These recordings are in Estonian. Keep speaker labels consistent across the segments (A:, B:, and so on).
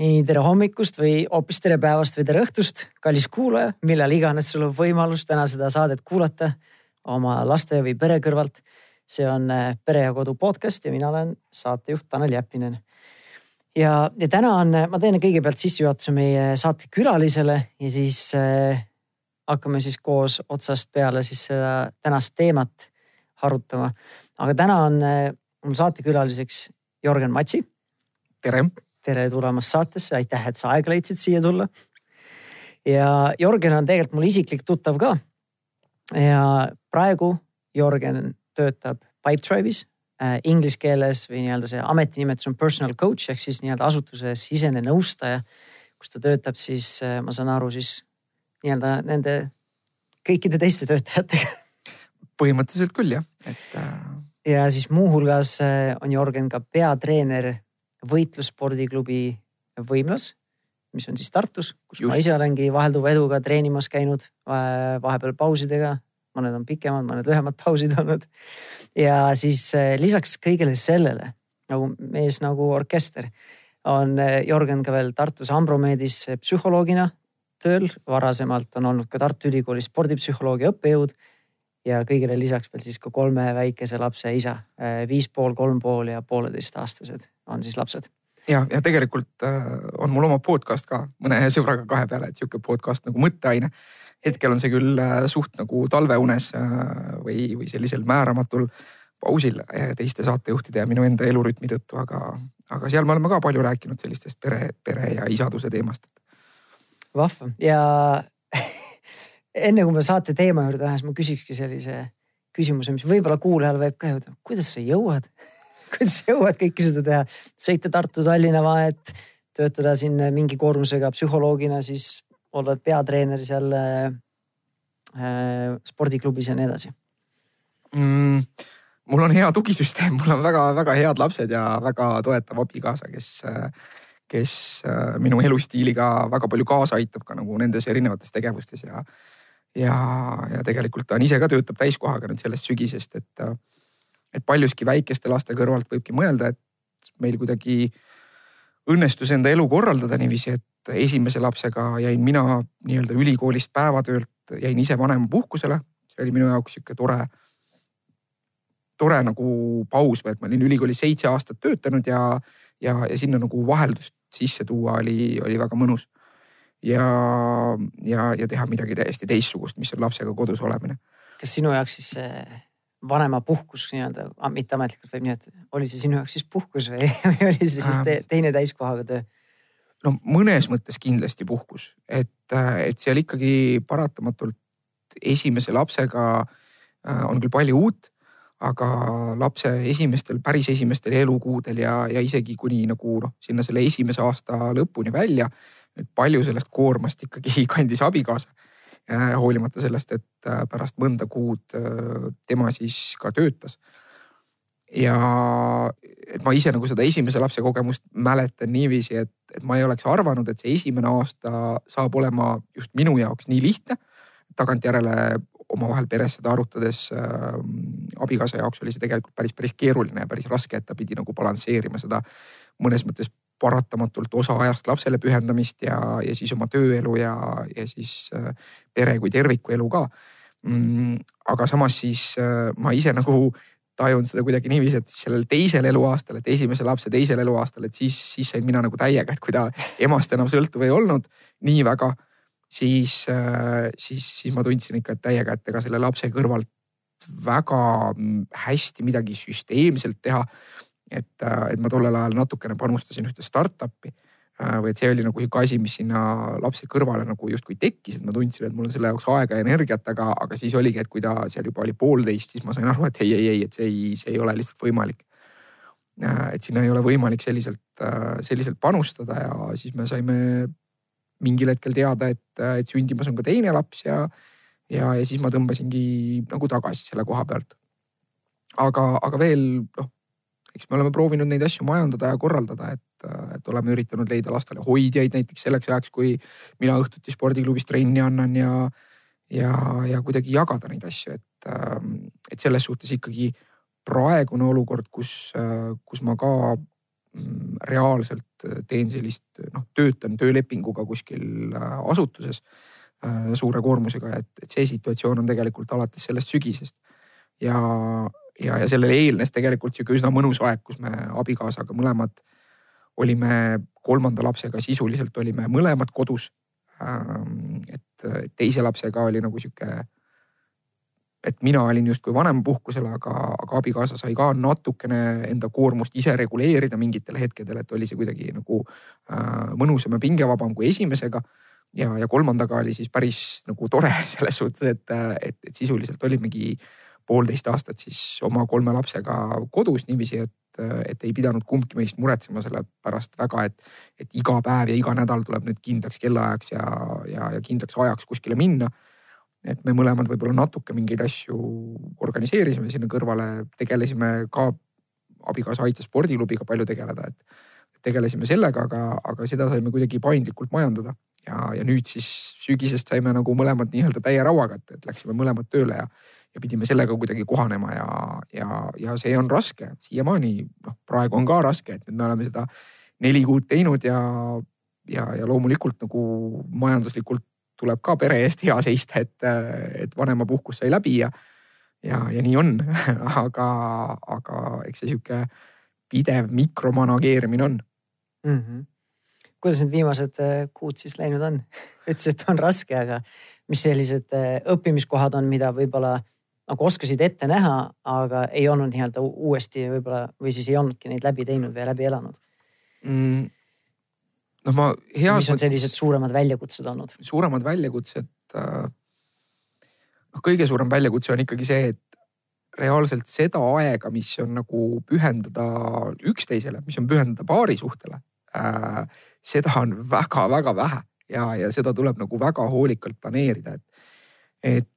A: nii tere hommikust või hoopis tere päevast või tere õhtust, kallis kuulaja, millal iganes sul on võimalus täna seda saadet kuulata oma laste või pere kõrvalt. see on äh, Pere ja Kodu podcast ja mina olen saatejuht Tanel Jeppinen. ja, ja täna on, ma teen kõigepealt sissejuhatuse meie saate külalisele ja siis äh, hakkame siis koos otsast peale siis seda tänast teemat harutama. aga täna on äh, mul saatekülaliseks Jörgen Matsi.
B: tere
A: tere tulemast saatesse, aitäh, et sa aega leidsid siia tulla. ja Jörgen on tegelikult mul isiklik tuttav ka. ja praegu Jörgen töötab Pipedrive'is äh, inglise keeles või nii-öelda see ametinimetus on personal coach ehk siis nii-öelda asutuse sisene nõustaja. kus ta töötab siis, äh, ma saan aru, siis nii-öelda nende kõikide teiste töötajatega.
B: põhimõtteliselt küll jah, et
A: äh.... ja siis muuhulgas äh, on Jörgen ka peatreener võitlusspordiklubi Võimlas, mis on siis Tartus, kus Just. ma ise olengi vahelduva eduga treenimas käinud vahepeal pausidega. mõned on pikemad, mõned lühemad pausid olnud. ja siis eh, lisaks kõigele sellele nagu mees nagu orkester on eh, Jörgen ka veel Tartus Ambromeedis psühholoogina tööl. varasemalt on olnud ka Tartu Ülikooli spordipsühholoogia õppejõud ja kõigele lisaks veel siis ka kolme väikese lapse isa, eh, viis pool, kolm pool ja pooleteistaastased on siis lapsed.
B: ja, ja tegelikult äh, on mul oma podcast ka mõne sõbraga kahe peale, et sihuke podcast nagu mõtteaine. hetkel on see küll äh, suht nagu talveunes äh, või, või sellisel määramatul pausil teiste saatejuhtide ja minu enda elurütmi tõttu, aga, aga seal me oleme ka palju rääkinud sellistest pere, pere ja isaduse teemast.
A: vahva ja enne kui me saate teema juurde lähen, siis ma küsikski sellise küsimuse, mis võib-olla kuulajal võib ka jõuda. kuidas sa jõuad kuidas sa jõuad kõike seda teha, sõita Tartu-Tallinna vahet, töötada siin mingi koormusega psühholoogina, siis olla peatreener seal äh, spordiklubis ja nii edasi
B: mm,? mul on hea tugisüsteem, mul on väga-väga head lapsed ja väga toetav abikaasa, kes, kes äh, minu elustiiliga väga palju kaasa aitab ka nagu nendes erinevates tegevustes ja ja, ja tegelikult ta on ise ka töötab täiskohaga nüüd sellest sügisest, et et paljuski väikeste laste kõrvalt võibki mõelda, et meil kuidagi õnnestus enda elu korraldada niiviisi, et esimese lapsega jäin mina nii-öelda ülikoolist päevatöölt, jäin ise vanemapuhkusele. see oli minu jaoks sihuke tore, tore nagu paus või et ma olin ülikoolis seitse aastat töötanud ja, ja, ja sinna nagu vaheldust sisse tuua oli, oli väga mõnus. Ja, ja, ja teha midagi täiesti teistsugust, mis on lapsega kodus olemine.
A: kas sinu jaoks siis see vanemapuhkus nii-öelda, mitteametlikult võib nii, et oli see sinu jaoks siis puhkus või, või oli see siis te, teine täiskohaga töö?
B: no mõnes mõttes kindlasti puhkus, et, et seal ikkagi paratamatult esimese lapsega äh, on küll palju uut, aga lapse esimestel, päris esimestel elukuudel ja, ja isegi kuni nagu noh, sinna selle esimese aasta lõpuni välja. Et palju sellest koormast ikkagi kandis abikaasa Äh, hoolimata sellest, et äh, pärast mõnda kuud äh, tema siis ka töötas. ja et ma ise nagu seda esimese lapse kogemust mäletan niiviisi, et, et ma ei oleks arvanud, et see esimene aasta saab olema just minu jaoks nii lihtne. tagantjärele omavahel peres seda arutades äh, abikaasa jaoks oli see tegelikult päris, päris keeruline ja päris raske, et ta pidi nagu balansseerima seda mõnes mõttes paratamatult osa ajast lapsele pühendamist ja, ja siis oma tööelu ja, ja siis äh, pere kui terviku elu ka mm,. aga samas siis äh, ma ise nagu tajun seda kuidagi niiviisi, et sellel teisel eluaastal, et esimese lapse teisel eluaastal, et siis, siis sain mina nagu täiega, et kui ta emast enam sõltuv ei olnud nii väga, siis, äh, siis, siis ma tundsin ikka täiega, et ega selle lapse kõrvalt väga hästi midagi süsteemselt teha et, äh, et ma tollel ajal natukene panustasin ühte startup'i äh, või et see oli nagu sihuke asi, mis sinna lapse kõrvale nagu justkui tekkis, et ma tundsin, et mul on selle jaoks aega ja energiat, aga, aga siis oligi, et kui ta seal juba oli poolteist, siis ma sain aru, et ei, ei, ei, et see ei, see ei ole lihtsalt võimalik. Äh, et sinna ei ole võimalik selliselt, selliselt panustada ja siis me saime mingil hetkel teada, et, et sündimas on ka teine laps ja, ja, ja siis ma tõmbasingi nagu tagasi selle koha pealt. aga, aga veel noh eks me oleme proovinud neid asju majandada ja korraldada, et, et oleme üritanud leida lastele hoidjaid näiteks selleks ajaks, kui mina õhtuti spordiklubis trenni annan ja, ja, ja kuidagi jagada neid asju, et, et selles suhtes ikkagi praegune olukord, kus, kus ma ka mm, reaalselt teen sellist noh, töötan töölepinguga kuskil asutuses suure koormusega, et, et see situatsioon on tegelikult alates sellest sügisest. ja, ja, ja sellele eelnes tegelikult sihuke üsna mõnus aeg, kus me abikaasaga mõlemad olime kolmanda lapsega sisuliselt olime mõlemad kodus. Ähm, et teise lapsega oli nagu sihuke, et mina olin justkui vanemapuhkusel, aga, aga abikaasa sai ka natukene enda koormust ise reguleerida mingitel hetkedel, et oli see kuidagi nagu äh, mõnusam ja pingevabam kui esimesega ja, ja kolmandaga oli siis päris nagu tore selles suhtes, et, et, et sisuliselt olimegi poolteist aastat siis oma kolme lapsega kodus niiviisi, et et ei pidanud kumbki meist muretsema selle pärast väga, et, et iga päev ja iga nädal tuleb nüüd kindlaks kellaajaks ja, ja, ja kindlaks ajaks kuskile minna. et me mõlemad võib-olla natuke mingeid asju organiseerisime sinna kõrvale, tegelesime ka, abikaasa aitas spordiklubiga palju tegeleda, et tegelesime sellega, aga, aga seda saime kuidagi paindlikult majandada ja, ja nüüd siis sügisest saime nagu mõlemad nii-öelda täie rauaga, et, läksime mõlemad tööle ja ja pidime sellega kuidagi kohanema ja, ja, ja see on raske siiamaani, noh praegu on ka raske, et me oleme seda neli kuud teinud ja, ja, ja loomulikult nagu majanduslikult tuleb ka pere eest hea seista, et, et vanemapuhkus sai läbi ja, ja, ja nii on aga, aga eks see sihuke pidev mikromanageerimine on
A: mm. -hmm. kuidas need viimased äh, kuud siis läinud on? ütlesid, et on raske, aga mis sellised äh, õppimiskohad on, mida võib-olla nagu oskasid ette näha, aga ei olnud nii-öelda uuesti võib-olla või siis ei olnudki neid läbi teinud või läbi elanud
B: mm.? noh, ma heas.
A: mis on sellised suuremad väljakutsed olnud?
B: suuremad väljakutsed äh,. noh, kõige suurem väljakutse on ikkagi see, et reaalselt seda aega, mis on nagu pühendada üksteisele, mis on pühendada paarisuhtele äh,. seda on väga-väga vähe ja, ja seda tuleb nagu väga hoolikalt planeerida, et, et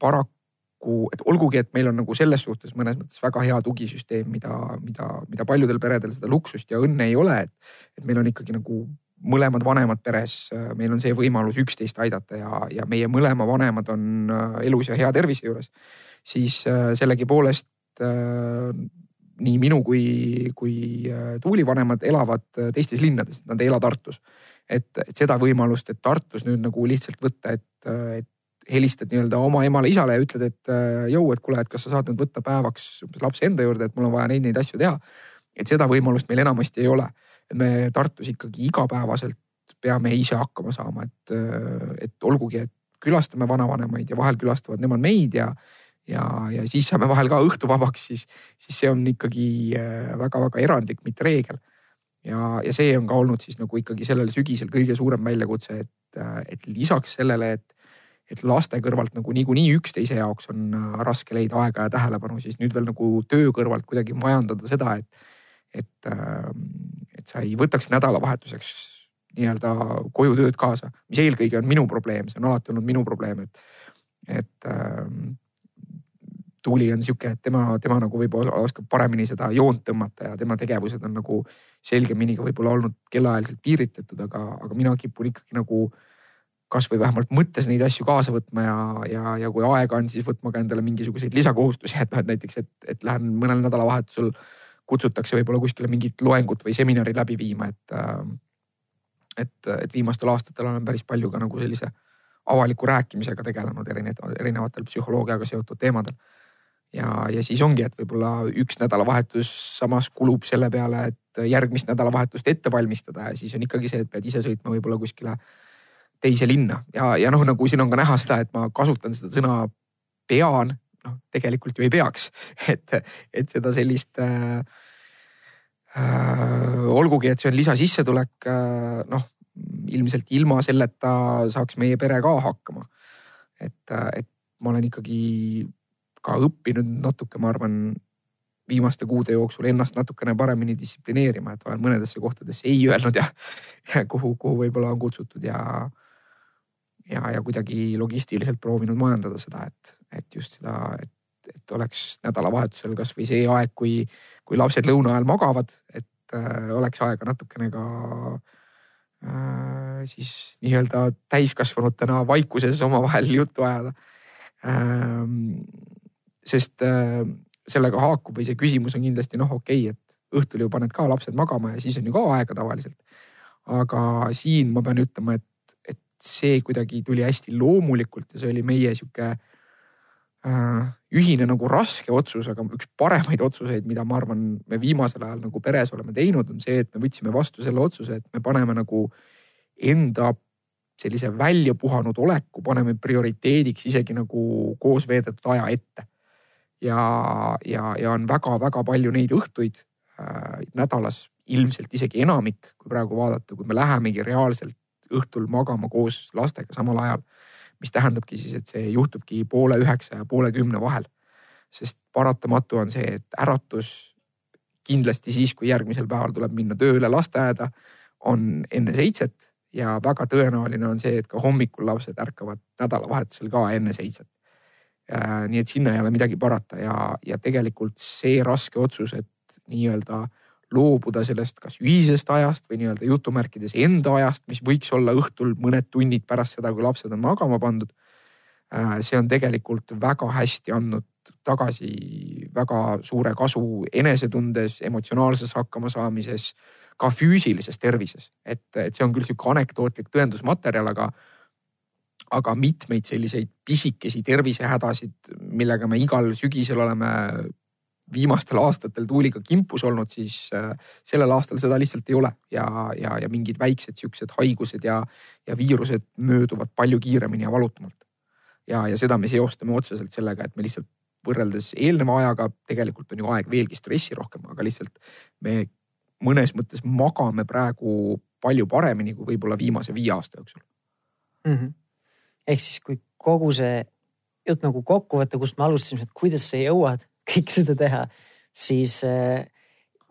B: paraku, et olgugi, et meil on nagu selles suhtes mõnes mõttes väga hea tugisüsteem, mida, mida, mida paljudel peredel seda luksust ja õnne ei ole, et, et meil on ikkagi nagu mõlemad vanemad peres, meil on see võimalus üksteist aidata ja, ja meie mõlema vanemad on äh, elus ja hea tervise juures, siis äh, sellegipoolest äh, nii minu kui, kui Tuuli vanemad elavad teistes linnades, nad ei ela Tartus. et, et seda võimalust, et Tartus nüüd nagu lihtsalt võtta, et, et helistad nii-öelda oma emale-isale ja ütled, et äh, jõu, et kuule, et kas sa saad nüüd võtta päevaks lapse enda juurde, et mul on vaja neid, neid asju teha. et seda võimalust meil enamasti ei ole. me Tartus ikkagi igapäevaselt peame ise hakkama saama, et, äh, et olgugi, et külastame vanavanemaid ja vahel külastavad nemad meid ja, ja, ja siis saame vahel ka õhtu vabaks, siis, siis see on ikkagi väga-väga äh, erandlik, mitte reegel. ja, ja see on ka olnud siis nagu ikkagi sellel sügisel kõige suurem väljakutse, et, et lisaks sellele, et et laste kõrvalt nagu niikuinii üksteise jaoks on äh, raske leida aega ja tähelepanu, siis nüüd veel nagu töö kõrvalt kuidagi majandada seda, et, et, ähm, et sa ei võtaks nädalavahetuseks nii-öelda koju tööd kaasa, mis eelkõige on minu probleem, see on alati olnud minu probleem, et, et ähm, Tuuli on sihuke, et tema, tema nagu võib-olla oskab paremini seda joont tõmmata ja tema tegevused on nagu selgemini ka võib-olla olnud kellaajaliselt piiritletud, aga, aga mina kipun ikkagi nagu äh, kasvõi vähemalt mõttes neid asju kaasa võtma ja, ja, ja kui aega on, siis võtma ka endale mingisuguseid lisakohustusi, et noh, et näiteks, et, et lähen mõnel nädalavahetusel kutsutakse võib-olla kuskile mingit loengut või seminari läbi viima, et. Äh, et, et viimastel aastatel olen päris palju ka nagu sellise avaliku rääkimisega tegelenud erinevatel, erinevatel psühholoogiaga seotud teemadel. ja, ja siis ongi, et võib-olla üks nädalavahetus samas kulub selle peale, et järgmist nädalavahetust ette valmistada ja siis on ikkagi see, et pead ise sõitma võib-olla kuskile teise linna ja, ja noh, nagu siin on ka näha seda, et ma kasutan seda sõna pean, noh tegelikult ju ei peaks, et, et seda sellist äh,. Äh, olgugi, et see on lisasissetulek äh,, noh ilmselt ilma selleta saaks meie pere ka hakkama. et, äh, et ma olen ikkagi ka õppinud natuke, ma arvan, viimaste kuude jooksul ennast natukene paremini distsiplineerima, et olen mõnedesse kohtadesse ei öelnud ja, ja kuhu, kuhu võib-olla on kutsutud ja ja, ja kuidagi logistiliselt proovinud majandada seda, et, et just seda, et, et oleks nädalavahetusel kasvõi see aeg, kui, kui lapsed lõuna ajal magavad, et äh, oleks aega natukene ka äh, siis nii-öelda täiskasvanutena vaikuses omavahel juttu ajada ähm,. sest äh, sellega haakub või see küsimus on kindlasti noh, okei okay,, et, õhtul ju paned ka lapsed magama ja siis on ju ka aega tavaliselt. aga siin ma pean ütlema, et, see kuidagi tuli hästi loomulikult ja see oli meie sihuke äh, ühine nagu raske otsus, aga üks paremaid otsuseid, mida ma arvan, me viimasel ajal nagu peres oleme teinud, on see, et me võtsime vastu selle otsuse, et me paneme nagu enda sellise välja puhanud oleku paneme prioriteediks isegi nagu koos veedetud aja ette. ja, ja, ja on väga-väga palju neid õhtuid äh, nädalas, ilmselt isegi enamik, kui praegu vaadata, kui me lähemegi reaalselt õhtul magama koos lastega samal ajal. mis tähendabki siis, et see juhtubki poole üheksa ja poole kümne vahel. sest paratamatu on see, et äratus kindlasti siis, kui järgmisel päeval tuleb minna tööle lasteaeda, on enne seitset ja väga tõenäoline on see, et ka hommikul lapsed ärkavad nädalavahetusel ka enne seitset. nii et sinna ei ole midagi parata ja, ja tegelikult see raske otsus, et nii-öelda loobuda sellest kas ühisest ajast või nii-öelda jutumärkides enda ajast, mis võiks olla õhtul mõned tunnid pärast seda, kui lapsed on magama pandud. see on tegelikult väga hästi andnud tagasi väga suure kasu enesetundes, emotsionaalses hakkamasaamises ka füüsilises tervises, et, et see on küll sihuke anekdootlik tõendusmaterjal, aga aga mitmeid selliseid pisikesi tervisehädasid, millega me igal sügisel oleme viimastel aastatel tuuliga kimpus olnud, siis äh, sellel aastal seda lihtsalt ei ole ja, ja, ja mingid väiksed siuksed haigused ja, ja viirused mööduvad palju kiiremini ja valutumalt. ja, ja seda me seostame otseselt sellega, et me lihtsalt võrreldes eelneva ajaga tegelikult on ju aeg veelgi stressirohkem, aga lihtsalt me mõnes mõttes magame praegu palju paremini kui võib-olla viimase viie aasta jooksul
A: mm. -hmm. ehk siis, kui kogu see jutt nagu kokku võtta, kust me alustasime, et kuidas sa jõuad kõike seda teha, siis äh,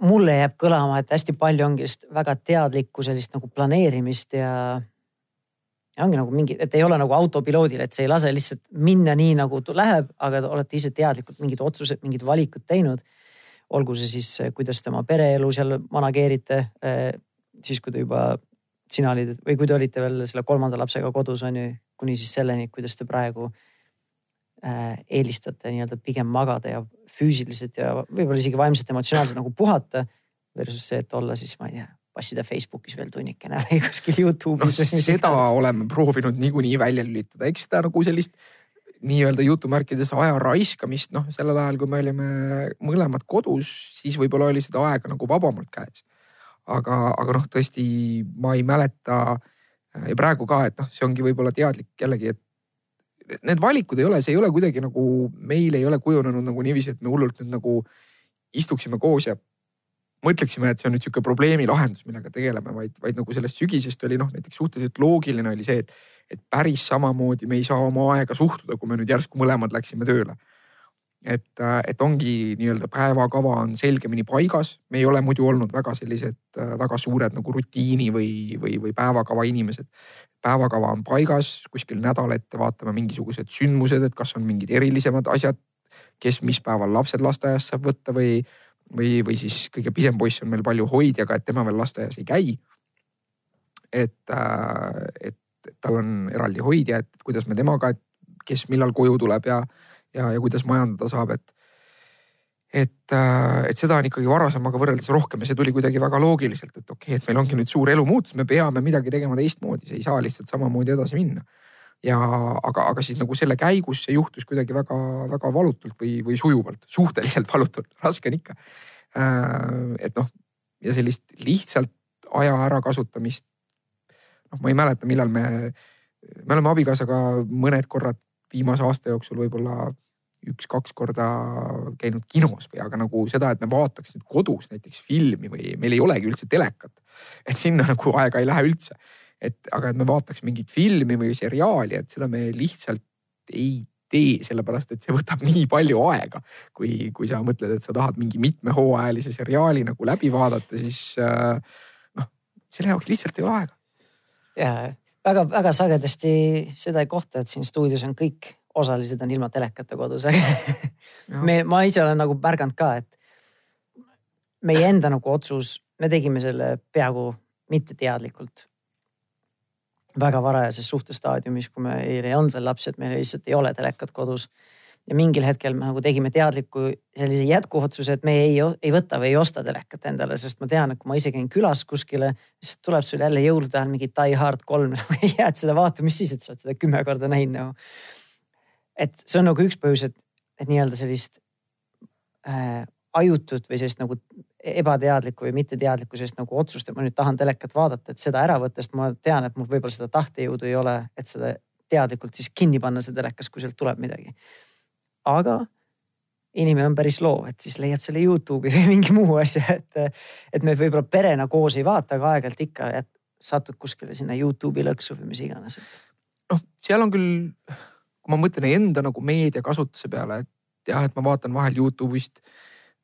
A: mulle jääb kõlama, et hästi palju ongi just väga teadlikku sellist nagu planeerimist ja. ja ongi nagu mingi, et ei ole nagu autopiloodil, et see ei lase lihtsalt minna nii nagu läheb, aga te olete ise teadlikult mingid otsused, mingid valikud teinud olgu see siis, kuidas te oma pereelu seal manageerite, eh, siis kui te juba, sina olid või kui te olite veel selle kolmanda lapsega kodus on ju, kuni siis selleni, kuidas te praegu eelistate nii-öelda pigem magada ja füüsiliselt ja võib-olla isegi vaimselt, emotsionaalselt nagu puhata. Versus see, et olla siis, ma ei tea, passida Facebookis veel tunnikene või kuskil Youtube'is
B: no,. seda oleme proovinud niikuinii välja lülitada, eks seda nagu sellist nii-öelda jutumärkides aja raiskamist, noh sellel ajal, kui me olime mõlemad kodus, siis võib-olla oli seda aega nagu vabamalt käes. aga, aga noh, tõesti ma ei mäleta ja praegu ka, et noh, see ongi võib-olla teadlik jällegi, et need valikud ei ole, see ei ole kuidagi nagu meil ei ole kujunenud nagu niiviisi, et me hullult nüüd nagu istuksime koos ja mõtleksime, et see on nüüd sihuke probleemi lahendus, millega tegeleme, vaid, vaid nagu sellest sügisest oli noh, näiteks suhteliselt loogiline oli see, et et päris samamoodi me ei saa oma aega suhtuda, kui me nüüd järsku mõlemad läksime tööle. Et, äh, et ongi nii-öelda päevakava on selgemini paigas, me ei ole muidu olnud väga sellised äh, väga suured nagu rutiini või, või, või päevakava inimesed. päevakava on paigas, kuskil nädal ette vaatame mingisugused sündmused, et kas on mingid erilisemad asjad, kes mis päeval lapsed lasteaiast saab võtta või, või, või siis kõige pisem poiss on meil palju hoidjaga, et tema veel lasteaias ei käi. et, äh, et tal on eraldi hoidja, et kuidas me temaga, et kes millal koju tuleb ja, ja, ja kuidas majandada saab, et et, äh, et seda on ikkagi varasemaga võrreldes rohkem ja see tuli kuidagi väga loogiliselt, et okei okay,, et meil ongi nüüd suur elumuutus, me peame midagi tegema teistmoodi, see ei saa lihtsalt samamoodi edasi minna. ja aga, aga siis nagu selle käigus see juhtus kuidagi väga-väga valutult või, või sujuvalt, suhteliselt valutult, raske on ikka. Äh, et noh, ja sellist lihtsalt aja ärakasutamist noh, ma ei mäleta, millal me, me oleme abikaasaga mõned korrad viimase aasta jooksul võib-olla üks-kaks korda käinud kinos või, aga nagu seda, et me vaataks nüüd kodus näiteks filmi või meil ei olegi üldse telekat. et sinna nagu aega ei lähe üldse. et aga, et me vaataks mingit filmi või seriaali, et seda me lihtsalt ei tee, sellepärast et see võtab nii palju aega. kui, kui sa mõtled, et sa tahad mingi mitmehooajalise seriaali nagu läbi vaadata, siis äh, noh, selle jaoks lihtsalt ei ole aega
A: ja väga-väga sagedasti seda ei kohta, et siin stuudios on kõik osalised on ilma telekata kodus me, ma ise olen nagu märganud ka, et meie enda nagu otsus, me tegime selle peaaegu mitteteadlikult. väga varajases suhtestaadiumis, kui meil ei olnud veel lapsi, et meil lihtsalt ei ole telekat kodus. Ja mingil hetkel me nagu tegime teadliku sellise jätkuotsuse, et me ei, ei võta või ei osta telekat endale, sest ma tean, et kui ma ise käin külas kuskile, siis tuleb sul jälle jõulude ajal mingi Die Hard kolm nagu jääd seda vaatama, mis siis, et sa oled seda kümme korda näinud nagu. et see on nagu üks põhjus, et, et nii-öelda sellist äh, ajutut või sellist nagu ebateadlikku või mitteteadlikkusest nagu otsust, et ma nüüd tahan telekat vaadata, et seda ära võtta, sest ma tean, et mul võib-olla seda tahtejõudu ei ole, et seda teadlikult siis kinni panna see telekas, kui sealt tuleb midagi aga inimene on päris loov, et siis leiab selle Youtube'i või mingi muu asja, et, et me võib-olla perena koos ei vaata, aga aeg-ajalt ikka satud kuskile sinna Youtube'i lõksu või mis iganes.
B: noh, seal on küll, kui ma mõtlen enda nagu meediakasutuse peale, et jah, et ma vaatan vahel Youtube'ist.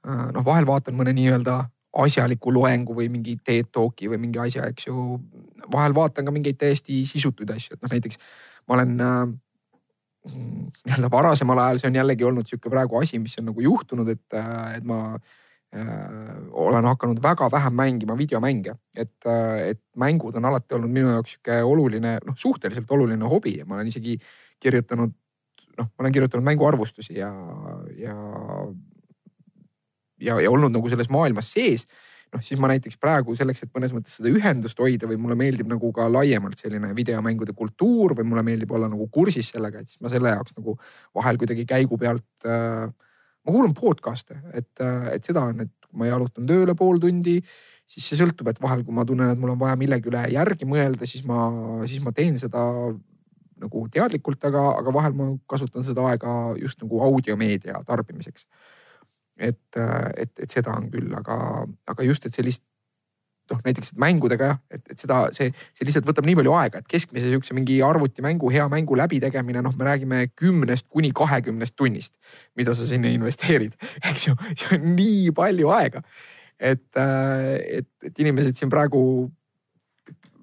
B: Äh, noh, vahel vaatan mõne nii-öelda asjaliku loengu või mingi TED Talk'i või mingi asja, eks ju. vahel vaatan ka mingeid täiesti sisutuid asju, et noh, näiteks ma olen äh, nii-öelda varasemal ajal, see on jällegi olnud sihuke praegu asi, mis on nagu juhtunud, et, et ma äh, olen hakanud väga vähe mängima videomänge, et, et mängud on alati olnud minu jaoks sihuke oluline, noh suhteliselt oluline hobi. Ja ma olen isegi kirjutanud, noh, ma olen kirjutanud mänguarvustusi ja, ja, ja, ja olnud nagu selles maailmas sees noh, siis ma näiteks praegu selleks, et mõnes mõttes seda ühendust hoida või mulle meeldib nagu ka laiemalt selline videomängude kultuur või mulle meeldib olla nagu kursis sellega, et siis ma selle jaoks nagu vahel kuidagi käigu pealt äh,. ma kuulan podcast'e, et, äh, et seda on, et ma jalutan tööle pool tundi, siis see sõltub, et vahel, kui ma tunnen, et mul on vaja millegi üle järgi mõelda, siis ma, siis ma teen seda nagu teadlikult, aga, aga vahel ma kasutan seda aega just nagu audiomeedia tarbimiseks et, et, et seda on küll, aga, aga just, et sellist noh, näiteks mängudega jah, et, et seda, see, see lihtsalt võtab nii palju aega, et keskmise sihukese mingi arvutimängu, hea mängu läbitegemine, noh, me räägime kümnest kuni kahekümnest tunnist, mida sa sinna investeerid, eks ju, see on nii palju aega. et, et, et inimesed siin praegu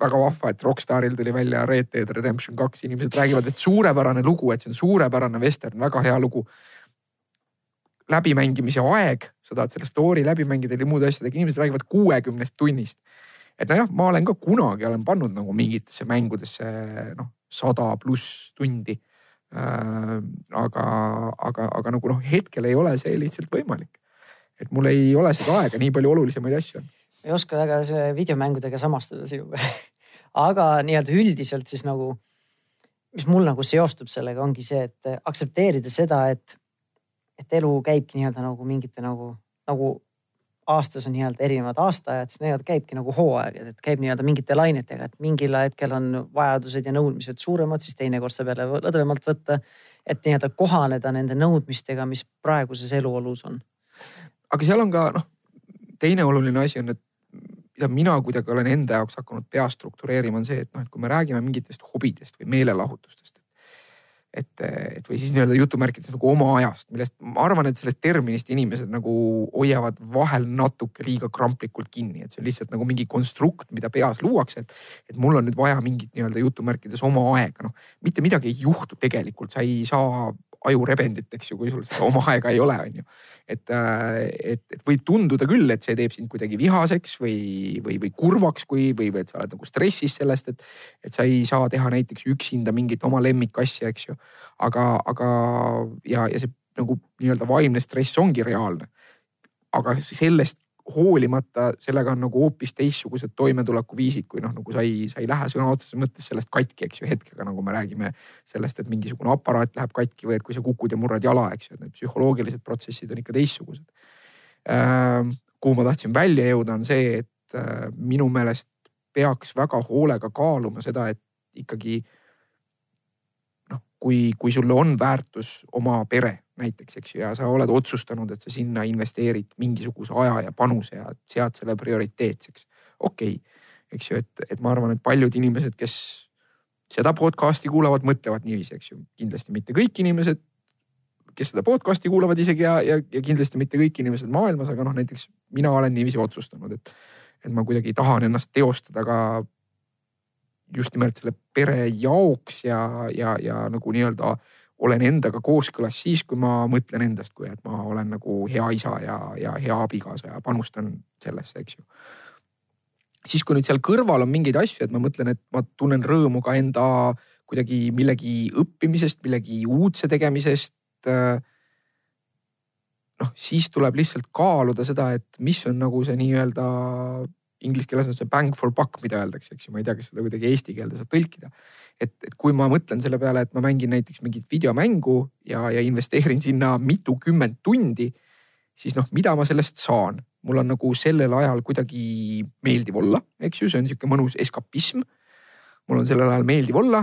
B: väga vahva, et Rockstaril tuli välja Red Dead Redemption kaks, inimesed räägivad, et suurepärane lugu, et see on suurepärane vestern, väga hea lugu läbimängimise aeg, sa tahad selle story läbi mängida ja muud asjadega, inimesed räägivad kuuekümnest tunnist. et nojah, ma olen ka kunagi olen pannud nagu mingitesse mängudesse noh, sada pluss tundi äh,. aga, aga, aga nagu noh, hetkel ei ole see lihtsalt võimalik. et mul ei ole seda aega, nii palju olulisemaid asju on.
A: ei oska väga videomängudega samastuda sinuga aga nii-öelda üldiselt siis nagu, mis mul nagu seostub sellega, ongi see, et aktsepteerida seda, et et elu käibki nii-öelda nagu mingite nagu, nagu aastas on nii-öelda erinevad aastaajad, siis nii-öelda käibki nagu hooaegad, et käib nii-öelda mingite lainetega, et mingil hetkel on vajadused ja nõudmised suuremad, siis teinekord saab jälle lõdvemalt võtta. et nii-öelda kohaneda nende nõudmistega, mis praeguses eluolus on.
B: aga seal on ka noh, teine oluline asi on, et mida mina kuidagi olen enda jaoks hakanud pea struktureerima, on see, et noh, et kui me räägime mingitest hobidest või meelelahutustest, et, et või siis nii-öelda jutumärkides nagu oma ajast, millest ma arvan, et sellest terminist inimesed nagu hoiavad vahel natuke liiga kramplikult kinni, et see on lihtsalt nagu mingi konstrukt, mida peas luuakse, et. et mul on nüüd vaja mingit nii-öelda jutumärkides oma aega, noh mitte midagi ei juhtu tegelikult, sa ei saa ajurebendit, eks ju, kui sul seda oma aega ei ole, on ju. et, äh, et, et võib tunduda küll, et see teeb sind kuidagi vihaseks või, või, või kurvaks, kui, või, või et sa oled nagu stressis sellest, et. et sa ei saa teha näiteks üksinda mingit oma lemmikasja, eks ju. aga, aga ja, ja see nagu nii-öelda vaimne stress ongi reaalne. aga sellest hoolimata sellega on nagu hoopis teistsugused toimetulekuviisid, kui noh, nagu sa ei, sa ei lähe sõna otseses mõttes sellest katki, eks ju, hetkega nagu me räägime sellest, et mingisugune aparaat läheb katki või et kui sa kukud ja murrad jala, eks ju, et need psühholoogilised protsessid on ikka teistsugused äh,. kuhu ma tahtsin välja jõuda, on see, et äh, minu meelest peaks väga hoolega kaaluma seda, et ikkagi noh, kui, kui sulle on väärtus oma pere näiteks, eks ju, ja sa oled otsustanud, et sa sinna investeerid mingisuguse aja ja panuse ja sead selle prioriteetseks. okei okay., eks ju, et, et ma arvan, et paljud inimesed, kes seda podcast'i kuulavad, mõtlevad niiviisi, eks ju, kindlasti mitte kõik inimesed, kes seda podcast'i kuulavad isegi ja, ja, ja kindlasti mitte kõik inimesed maailmas, aga noh, näiteks mina olen niiviisi otsustanud, et, et ma kuidagi tahan ennast teostada ka just nimelt selle pere jaoks ja, ja, ja nagu nii-öelda olen endaga kooskõlas siis, kui ma mõtlen endast, kui et ma olen nagu hea isa ja, ja hea abikaasa ja panustan sellesse, eks ju. siis, kui nüüd seal kõrval on mingeid asju, et ma mõtlen, et ma tunnen rõõmu ka enda kuidagi millegi õppimisest, millegi uudse tegemisest. noh, siis tuleb lihtsalt kaaluda seda, et mis on nagu see nii-öelda inglise keeles on see bang for buck, mida öeldakse, eks ju, ma ei tea, kas seda kuidagi eesti keelde saab tõlkida. et, et kui ma mõtlen selle peale, et ma mängin näiteks mingit videomängu ja, ja investeerin sinna mitukümmend tundi, siis noh, mida ma sellest saan? mul on nagu sellel ajal kuidagi meeldiv olla, eks ju, see on sihuke mõnus eskapism. mul on sellel ajal meeldiv olla.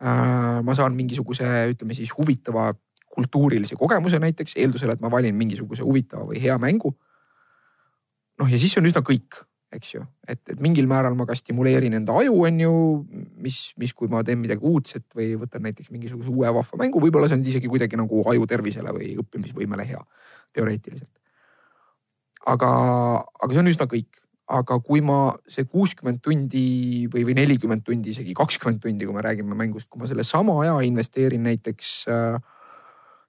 B: Äh, ma saan mingisuguse, ütleme siis huvitava kultuurilise kogemuse näiteks eeldusel, et ma valin mingisuguse huvitava või hea mängu. noh, ja siis on üsna kõik eks ju, et, et mingil määral ma ka stimuleerin enda aju, on ju, mis, mis, kui ma teen midagi uudset või võtan näiteks mingisuguse uue vahva mängu, võib-olla see on isegi kuidagi nagu aju tervisele või õppimisvõimele hea teoreetiliselt. aga, aga see on üsna kõik, aga kui ma see kuuskümmend tundi või, või nelikümmend tundi, isegi kakskümmend tundi, kui me räägime mängust, kui ma selle sama aja investeerin näiteks äh,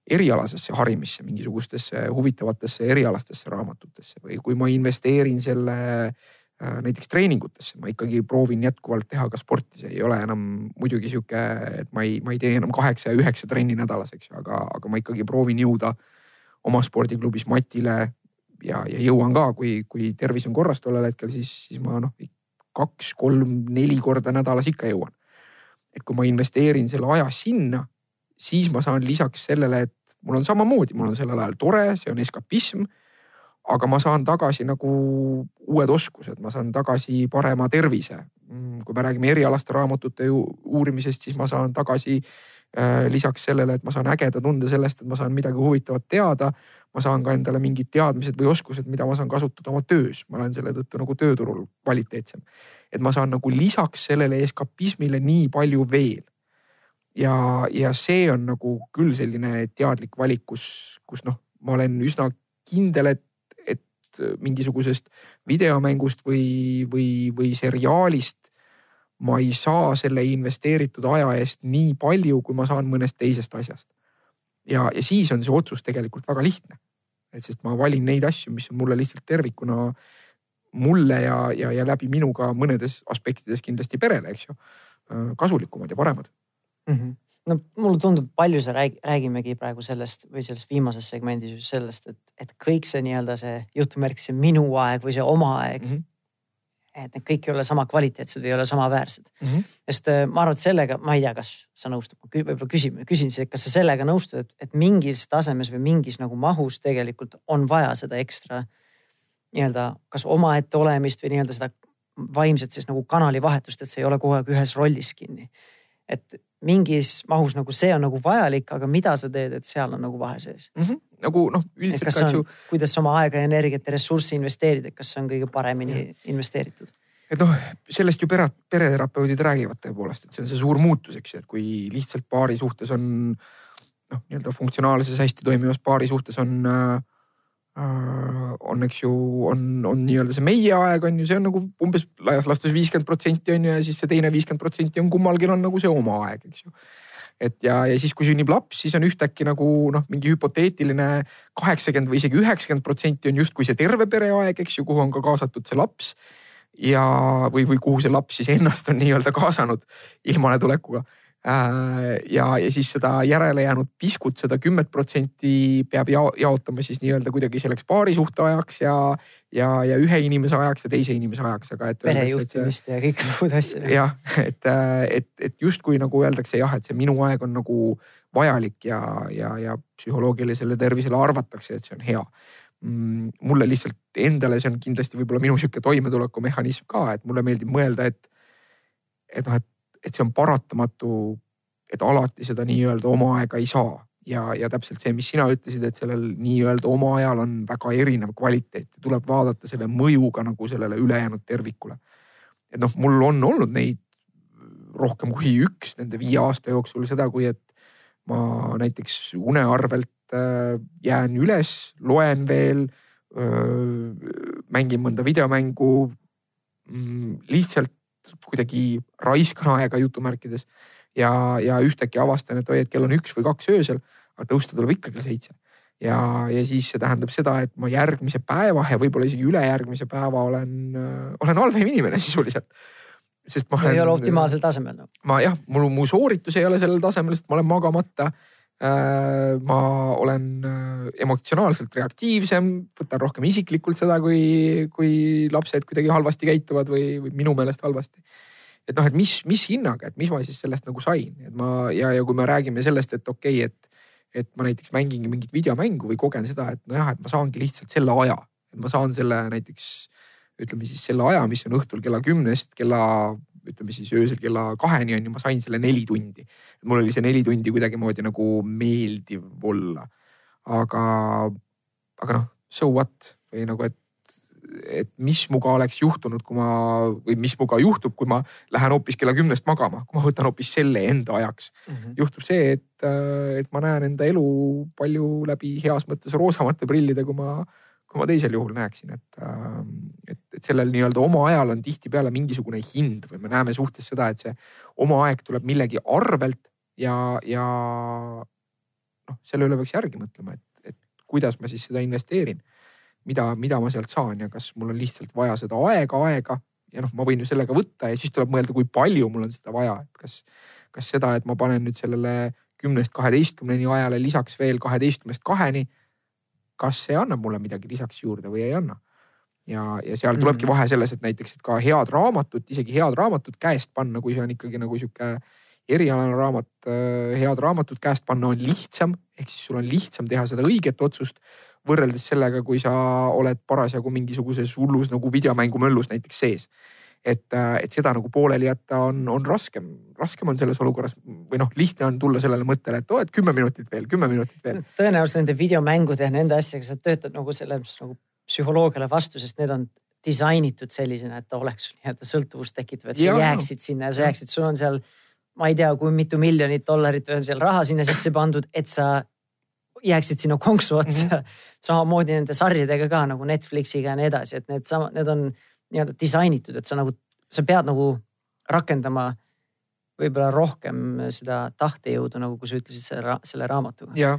B: erialasesse harimisse, mingisugustesse huvitavatesse erialastesse raamatutesse või kui ma investeerin selle Äh, näiteks treeningutesse. Ma ikkagi proovin jätkuvalt teha ka sporti, see ei ole enam muidugi sihuke, et ma ei, ma ei tee enam kaheksa ja üheksa trenni nädalas, eks ju, aga, aga ma ikkagi proovin jõuda oma spordiklubis matile ja, ja jõuan ka, kui, kui tervis on korras tollel hetkel, siis, siis ma noh, kaks, kolm, neli korda nädalas ikka jõuan. et kui ma investeerin selle aja sinna, siis ma saan lisaks sellele, et mul on samamoodi, mul on sellel ajal tore, see on eskapism aga ma saan tagasi nagu uued oskused, ma saan tagasi parema tervise. Mm, kui me räägime erialaste raamatute uurimisest, siis ma saan tagasi äh, lisaks sellele, et ma saan ägeda tunde sellest, et ma saan midagi huvitavat teada. ma saan ka endale mingid teadmised või oskused, mida ma saan kasutada oma töös, ma olen selle tõttu nagu tööturul kvaliteetsem. et ma saan nagu lisaks sellele eskapismile nii palju veel. ja, ja see on nagu küll selline teadlik valik, kus, kus noh, ma olen üsna kindel, et mingisugusest videomängust või, või, või seriaalist. ma ei saa selle investeeritud aja eest nii palju, kui ma saan mõnest teisest asjast. ja, ja siis on see otsus tegelikult väga lihtne. et sest ma valin neid asju, mis on mulle lihtsalt tervikuna mulle ja, ja, ja läbi minu ka mõnedes aspektides kindlasti perele, eks ju, äh, kasulikumad ja paremad
A: mm. -hmm no mulle tundub, palju sa rääg, räägimegi praegu sellest või selles viimases segmendis just sellest, et, et kõik see nii-öelda see jutumärk, see minu aeg või see oma aeg mm. -hmm. et need kõik ei ole sama kvaliteetsed või ei ole samaväärsed mm. -hmm. sest äh, ma arvan, et sellega, ma ei tea, kas sa nõustud, võib-olla küsin, küsin siis, et kas sa sellega nõustud, et, et mingis tasemes või mingis nagu mahus tegelikult on vaja seda ekstra nii-öelda kas omaette olemist või nii-öelda seda vaimset siis nagu kanalivahetust, et see ei ole kogu aeg ühes rollis kinni. et mingis mahus nagu see on nagu vajalik, aga mida sa teed, et seal on nagu vahe sees
B: mm? -hmm. nagu noh, üldiselt
A: ka ju. kuidas oma aega ja energiat ja ressurssi investeerid, et kas see on kõige paremini ja. investeeritud?
B: et noh, sellest ju pere, pereterapeudid räägivad tõepoolest, et see on see suur muutus, eks ju, et kui lihtsalt paari suhtes on noh, nii-öelda funktsionaalses hästi toimivas paari suhtes on Äh, on, eks ju, on, on nii-öelda see meie aeg on ju, see on nagu umbes laias laastus viiskümmend protsenti on ju ja siis see teine viiskümmend protsenti on kummalgi on nagu see oma aeg, eks ju. et ja, ja siis, kui sünnib laps, siis on ühtäkki nagu noh, mingi hüpoteetiline kaheksakümmend või isegi üheksakümmend protsenti on justkui see terve pere aeg, eks ju, kuhu on ka kaasatud see laps. ja, või, või kuhu see laps siis ennast on nii-öelda kaasanud ilmale tulekuga Äh, ja, ja siis seda järele jäänud piskut, seda kümmet protsenti peab jao, jaotama siis nii-öelda kuidagi selleks paarisuhte ajaks ja, ja, ja ühe inimese ajaks ja teise inimese ajaks, aga et.
A: perejuhtimist ja kõike muud asja.
B: jah, et, et, et justkui nagu öeldakse jah, et see minu aeg on nagu vajalik ja, ja, ja psühholoogilisele tervisele arvatakse, et see on hea mm, mulle lihtsalt endale, see on kindlasti võib-olla minu sihuke toimetulekumehhanism ka, et mulle meeldib mõelda, et, et noh, et et see on paratamatu, et alati seda nii-öelda oma aega ei saa ja, ja täpselt see, mis sina ütlesid, et sellel nii-öelda oma ajal on väga erinev kvaliteet tuleb vaadata selle mõjuga nagu sellele ülejäänud tervikule. et noh, mul on olnud neid rohkem kui üks nende viie aasta jooksul seda, kui et ma näiteks une arvelt äh, jään üles, loen veel, mängin mõnda videomängu. Mm, lihtsalt kuidagi raiskan aega jutumärkides ja, ja ühtäkki avastan, et oi, et kell on üks või kaks öösel, aga tõusta tuleb ikka kell seitse. ja, ja siis see tähendab seda, et ma järgmise päeva ja võib-olla isegi ülejärgmise päeva olen, olen halvem inimene sisuliselt sest ma olen.
A: ei ole optimaalsel tasemel no..
B: ma jah, mul, mu sooritus ei ole sellel tasemel, sest ma olen magamata Äh, ma olen äh, emotsionaalselt reaktiivsem, võtan rohkem isiklikult seda, kui, kui lapsed kuidagi halvasti käituvad või, või minu meelest halvasti. et noh, et mis, mis hinnaga, et mis ma siis sellest nagu sain, et ma ja, ja kui me räägime sellest, et okei okay,, et, et ma näiteks mängingi mingit videomängu või kogen seda, et nojah, et ma saangi lihtsalt selle aja, et ma saan selle näiteks ütleme siis selle aja, mis on õhtul kella kümnest kella ütleme siis öösel kella kaheni on ju, ma sain selle neli tundi. mul oli see neli tundi kuidagimoodi nagu meeldiv olla. aga, aga noh, so what või nagu, et, et mis muga oleks juhtunud, kui ma või mis muga juhtub, kui ma lähen hoopis kella kümnest magama, kui ma võtan hoopis selle enda ajaks mm. -hmm. juhtub see, et, et ma näen enda elu palju läbi heas mõttes roosamate prillide, kui ma kui ma teisel juhul näeksin, et, ähm, et, et sellel nii-öelda oma ajal on tihtipeale mingisugune hind või me näeme suhtes seda, et see oma aeg tuleb millegi arvelt ja, ja noh, selle üle peaks järgi mõtlema, et, et kuidas ma siis seda investeerin. mida, mida ma sealt saan ja kas mul on lihtsalt vaja seda aega, aega ja noh, ma võin ju sellega võtta ja siis tuleb mõelda, kui palju mul on seda vaja, et kas, kas seda, et ma panen nüüd sellele kümnest kaheteistkümneni ajale lisaks veel kaheteistkümnest kaheni kas see annab mulle midagi lisaks juurde või ei anna. ja, ja seal tulebki mm -hmm. vahe selles, et näiteks, et ka head raamatut, isegi head raamatut käest panna, kui see on ikkagi nagu sihuke erialane raamat, äh, head raamatut käest panna on lihtsam, ehk siis sul on lihtsam teha seda õiget otsust võrreldes sellega, kui sa oled parasjagu mingisuguses hullus nagu videomängumöllus näiteks sees et, äh, et seda nagu pooleli jätta on, on raskem, raskem on selles olukorras või noh, lihtne on tulla sellele mõttele, et oo, et kümme minutit veel, kümme minutit veel.
A: tõenäoliselt nende videomängude ja nende asjadega sa töötad nagu selles nagu psühholoogiale vastu, sest need on disainitud sellisena, et ta oleks nii-öelda sõltuvust tekitav, et sa ja, jääksid sinna ja sa jääksid, sul on seal, ma ei tea, kui mitu miljonit dollarit on seal raha sinna sisse pandud, et sa jääksid sinna konksu otsa mm. -hmm. samamoodi nende sarjadega ka nagu Netflixiga ja nii edasi, et need sama, need on nii-öelda disainitud, et sa nagu, sa pead nagu rakendama võib-olla rohkem seda tahtejõudu, nagu kui sa ütlesid selle, selle raamatuga.
B: ja,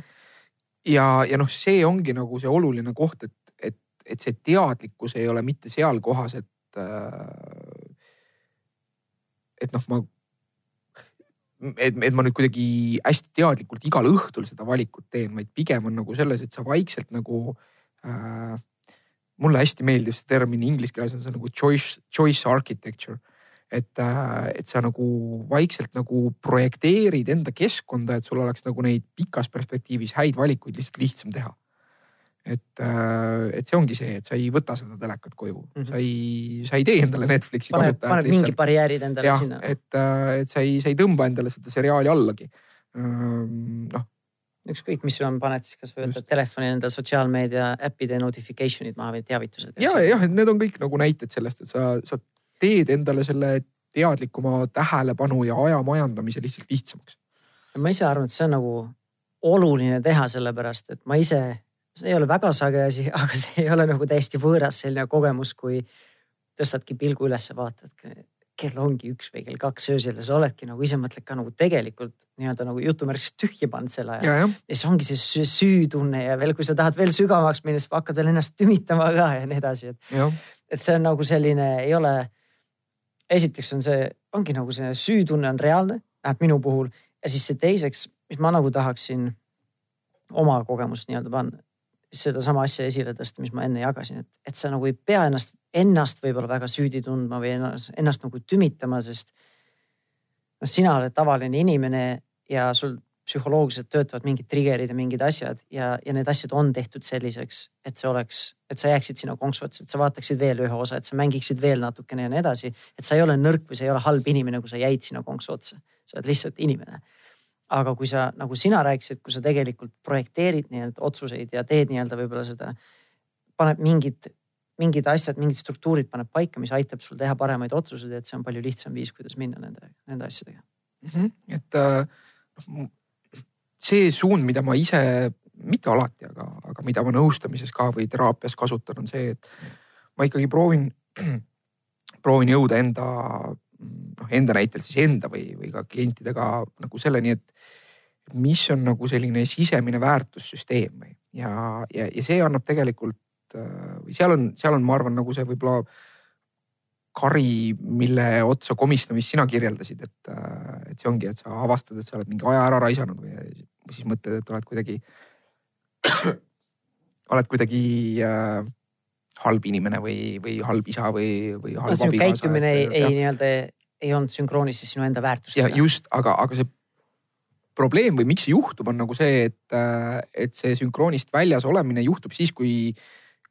B: ja, ja noh, see ongi nagu see oluline koht, et, et, et see teadlikkus ei ole mitte seal kohas, et äh, et noh, ma et, et ma nüüd kuidagi hästi teadlikult igal õhtul seda valikut teen, vaid pigem on nagu selles, et sa vaikselt nagu äh, mulle hästi meeldib see termin inglise keeles on see nagu choice, choice architecture. et, äh, et sa nagu vaikselt nagu projekteerid enda keskkonda, et sul oleks nagu neid pikas perspektiivis häid valikuid lihtsalt lihtsam teha. et, äh, et see ongi see, et sa ei võta seda telekat koju mm, -hmm. sa ei, sa ei tee endale Netflixi
A: paned, kasutajat. paned mingi barjäärid endale ja, sinna.
B: et, äh, et sa ei, sa ei tõmba endale seda seriaali allagi. noh
A: ükskõik, mis sul on, paned siis kasvõi võtad telefoni enda sotsiaalmeedia äppide notification'id maha või teavitused.
B: ja, jah, et need on kõik nagu näited sellest, et sa, sa teed endale selle teadlikuma tähelepanu ja aja majandamise lihtsalt lihtsamaks.
A: ma ise arvan, et see on nagu oluline teha, sellepärast et ma ise, see ei ole väga sage asi, aga see ei ole nagu täiesti võõras selline kogemus, kui tõstadki pilgu üles, vaatad kell ongi üks või kell kaks öösel ja sa oledki nagu ise mõtled ka nagu tegelikult nii-öelda nagu jutumärkis tühja pannud selle aja. ja, ja siis ongi see süütunne ja veel, kui sa tahad veel sügavamaks minna, siis hakkad veel ennast tümitama ka ja nii edasi, et. et see on nagu selline, ei ole. esiteks on see, ongi nagu see süütunne on reaalne, vähemalt minu puhul ja siis see teiseks, mis ma nagu tahaksin oma kogemust nii-öelda panna sedasama asja esile tõsta, mis ma enne jagasin, et, et sa nagu ei pea ennast ennast võib-olla väga süüdi tundma või ennast, ennast nagu tümitama, sest noh, sina oled tavaline inimene ja sul psühholoogiliselt töötavad mingid trigger'id ja mingid asjad ja, ja need asjad on tehtud selliseks, et see oleks, et sa jääksid sinna konksu otsa, et sa vaataksid veel ühe osa, et sa mängiksid veel natukene ja nii edasi. et sa ei ole nõrk või sa ei ole halb inimene, kui sa jäid sinna konksu otsa, sa oled lihtsalt inimene. aga kui sa, nagu sina rääkisid, kui sa tegelikult projekteerid nii-öelda otsuseid ja teed nii-öelda võib-olla seda, paned mingid mingid asjad, mingid struktuurid paneb paika, mis aitab sul teha paremaid otsuseid, et see on palju lihtsam viis, kuidas minna nende, nende asjadega
B: mm. -hmm. et äh, see suund, mida ma ise, mitte alati, aga, aga mida ma nõustamises ka või teraapias kasutan, on see, et ma ikkagi proovin, proovin jõuda enda, noh enda näitel siis enda või, või ka klientidega nagu selleni, et mis on nagu selline sisemine väärtussüsteem või ja, ja, ja see annab tegelikult Äh, või seal on, seal on, ma arvan, nagu see võib-olla kari, mille otsa komistamist sina kirjeldasid, et, äh, et see ongi, et sa avastad, et sa oled mingi aja ära raisanud või siis mõtled, et oled kuidagi oled kuidagi äh, halb inimene või, või halb isa või, või halb
A: no,
B: abikaasa.
A: käitumine ei, ei nii-öelda ei olnud sünkroonis siis sinu enda väärtustega.
B: just, aga, aga see probleem või miks see juhtub, on nagu see, et, äh, et see sünkroonist väljas olemine juhtub siis, kui,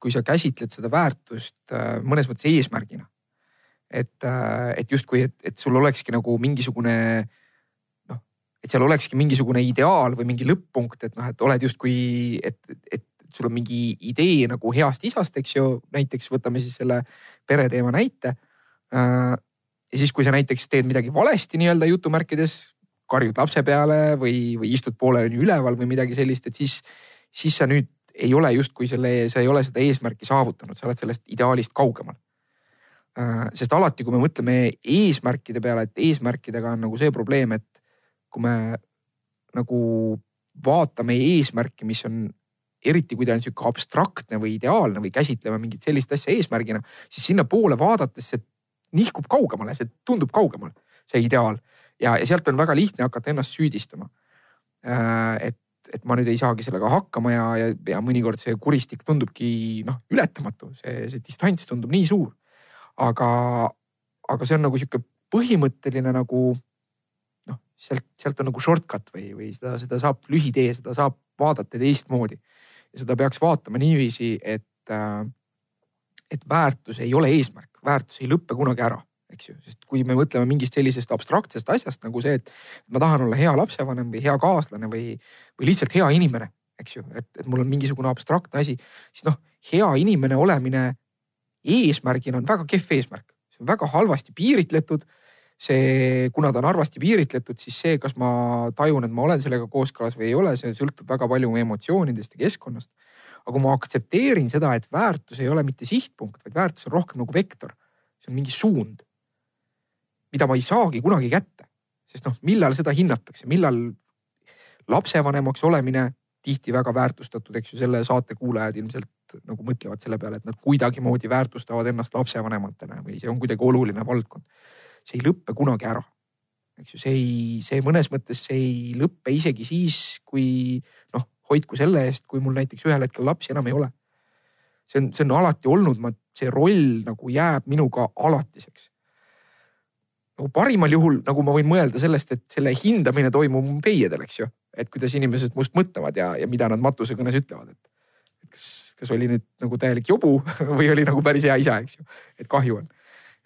B: kui sa käsitled seda väärtust äh, mõnes mõttes eesmärgina. et, äh, et justkui, et, et sul olekski nagu mingisugune noh, et seal olekski mingisugune ideaal või mingi lõpp-punkt, et noh, et oled justkui, et, et sul on mingi idee nagu heast isast, eks ju, näiteks võtame siis selle pereteema näite. ja siis, kui sa näiteks teed midagi valesti nii-öelda jutumärkides, karjud lapse peale või, või istud poole ööni üleval või midagi sellist, et siis, siis sa nüüd ei ole justkui selle, sa ei ole seda eesmärki saavutanud, sa oled sellest ideaalist kaugemal. Äh, sest alati, kui me mõtleme eesmärkide peale, et eesmärkidega on nagu see probleem, et kui me nagu vaatame eesmärki, mis on eriti kui ta on sihuke abstraktne või ideaalne või käsitleme mingit sellist asja eesmärgina, siis sinnapoole vaadates see nihkub kaugemale, see tundub kaugemal, see ideaal ja, ja sealt on väga lihtne hakata ennast süüdistama. Äh, et, et ma nüüd ei saagi sellega hakkama ja, ja, ja mõnikord see kuristik tundubki noh ületamatu, see, see distants tundub nii suur. aga, aga see on nagu sihuke põhimõtteline nagu noh, sealt, sealt on nagu shortcut või, või seda, seda saab lühitee, seda saab vaadata teistmoodi. ja seda peaks vaatama niiviisi, et, äh, et väärtus ei ole eesmärk, väärtus ei lõppe kunagi ära eks ju, sest kui me mõtleme mingist sellisest abstraktsest asjast nagu see, et ma tahan olla hea lapsevanem või hea kaaslane või, või lihtsalt hea inimene, eks ju, et, et mul on mingisugune abstraktne asi, siis noh, hea inimene olemine eesmärgina on väga kehv eesmärk, see on väga halvasti piiritletud. see, kuna ta on halvasti piiritletud, siis see, kas ma tajun, et ma olen sellega kooskõlas või ei ole, see sõltub väga palju mu emotsioonidest ja keskkonnast. aga kui ma aktsepteerin seda, et väärtus ei ole mitte sihtpunkt, vaid väärtus on rohkem nagu vektor, see on mingi suund mida ma ei saagi kunagi kätte. sest noh, millal seda hinnatakse, millal lapsevanemaks olemine tihti väga väärtustatud, eks ju, selle saate kuulajad ilmselt nagu mõtlevad selle peale, et nad kuidagimoodi väärtustavad ennast lapsevanematena või see on kuidagi oluline valdkond. see ei lõppe kunagi ära. eks ju, see ei, see mõnes mõttes see ei lõppe isegi siis, kui noh, hoidku selle eest, kui mul näiteks ühel hetkel lapsi enam ei ole. see on, see on alati olnud, ma, see roll nagu jääb minuga alatiseks nagu parimal juhul nagu ma võin mõelda sellest, et selle hindamine toimub peiedel, eks ju. et kuidas inimesed must mõtlevad ja, ja mida nad matusekõnes ütlevad, et, kas, kas oli nüüd nagu täielik jobu või oli nagu päris hea isa, eks ju. et kahju on.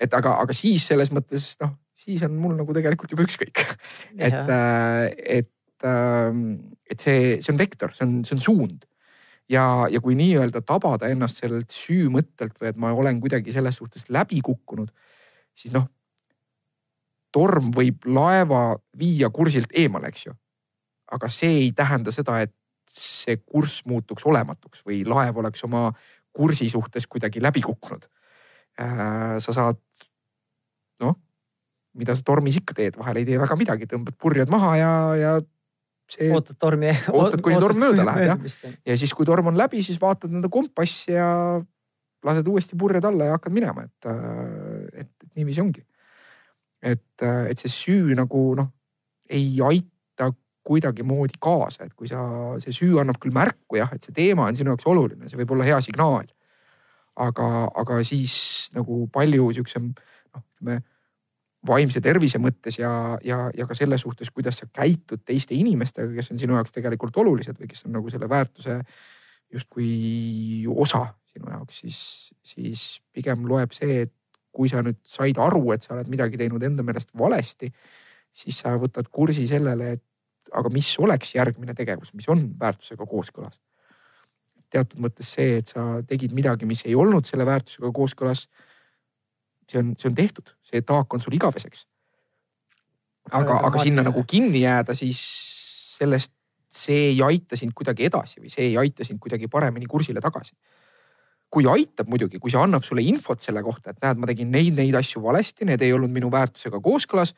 B: et aga, aga siis selles mõttes noh, siis on mul nagu tegelikult juba ükskõik. et, äh, et, ähm, et see, see on vektor, see on, see on suund ja, ja kui nii-öelda tabada ennast sellelt süümõttelt või et ma olen kuidagi selles suhtes läbi kukkunud, siis noh, torm võib laeva viia kursilt eemale, eks ju. aga see ei tähenda seda, et see kurss muutuks olematuks või laev oleks oma kursi suhtes kuidagi läbi kukkunud. Äh, sa saad, noh, mida sa tormis ikka teed, vahel ei tee väga midagi, tõmbad purjed maha ja, ja
A: see. ootad tormi.
B: ootad, kuni torm mööda läheb jah. ja siis, kui torm on läbi, siis vaatad enda kompassi ja lased uuesti purjed alla ja hakkad minema, et, äh, et, et niiviisi ongi et, äh, et see süü nagu noh, ei aita kuidagimoodi kaasa, et kui sa, see süü annab küll märku jah, et see teema on sinu jaoks oluline, see võib olla hea signaal. aga, aga siis nagu palju sihukesem noh, ütleme vaimse tervise mõttes ja, ja, ja ka selle suhtes, kuidas sa käitud teiste inimestega, kes on sinu jaoks tegelikult olulised või kes on nagu selle väärtuse justkui osa sinu jaoks, siis, siis pigem loeb see, et kui sa nüüd said aru, et sa oled midagi teinud enda meelest valesti, siis sa võtad kursi sellele, et aga mis oleks järgmine tegevus, mis on väärtusega kooskõlas. teatud mõttes see, et sa tegid midagi, mis ei olnud selle väärtusega kooskõlas. see on, see on tehtud, see taak on sul igaveseks. aga, aga sinna nagu kinni jääda, siis sellest, see ei aita sind kuidagi edasi või see ei aita sind kuidagi paremini kursile tagasi kui aitab muidugi, kui see annab sulle infot selle kohta, et näed, ma tegin neid, neid asju valesti, need ei olnud minu väärtusega kooskõlas.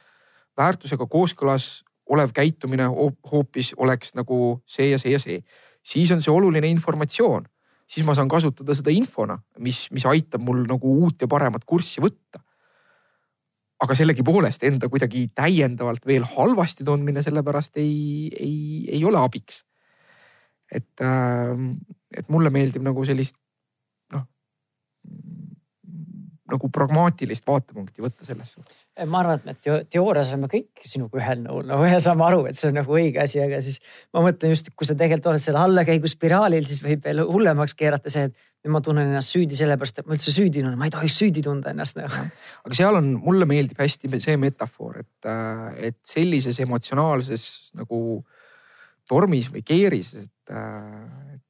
B: väärtusega kooskõlas olev käitumine hoopis oleks nagu see ja see ja see. siis on see oluline informatsioon, siis ma saan kasutada seda infona, mis, mis aitab mul nagu uut ja paremat kurssi võtta. aga sellegipoolest enda kuidagi täiendavalt veel halvasti tundmine sellepärast ei, ei, ei ole abiks. et, ähm, et mulle meeldib nagu sellist noh nagu pragmaatilist vaatepunkti võtta selles suhtes.
A: ma arvan, et me teo teoorias oleme kõik sinuga ühel nõul nagu ja saame aru, et see on nagu õige asi, aga siis ma mõtlen just, kui sa tegelikult oled seal allakäiguspiraalil, siis võib veel hullemaks keerata see, et nüüd ma tunnen ennast süüdi sellepärast, et ma üldse süüdi tunnen, ma ei tohiks süüdi tunda ennast nagu.
B: aga seal on, mulle meeldib hästi see metafoor, et, äh, et sellises emotsionaalses nagu tormis või keeris, et, äh, et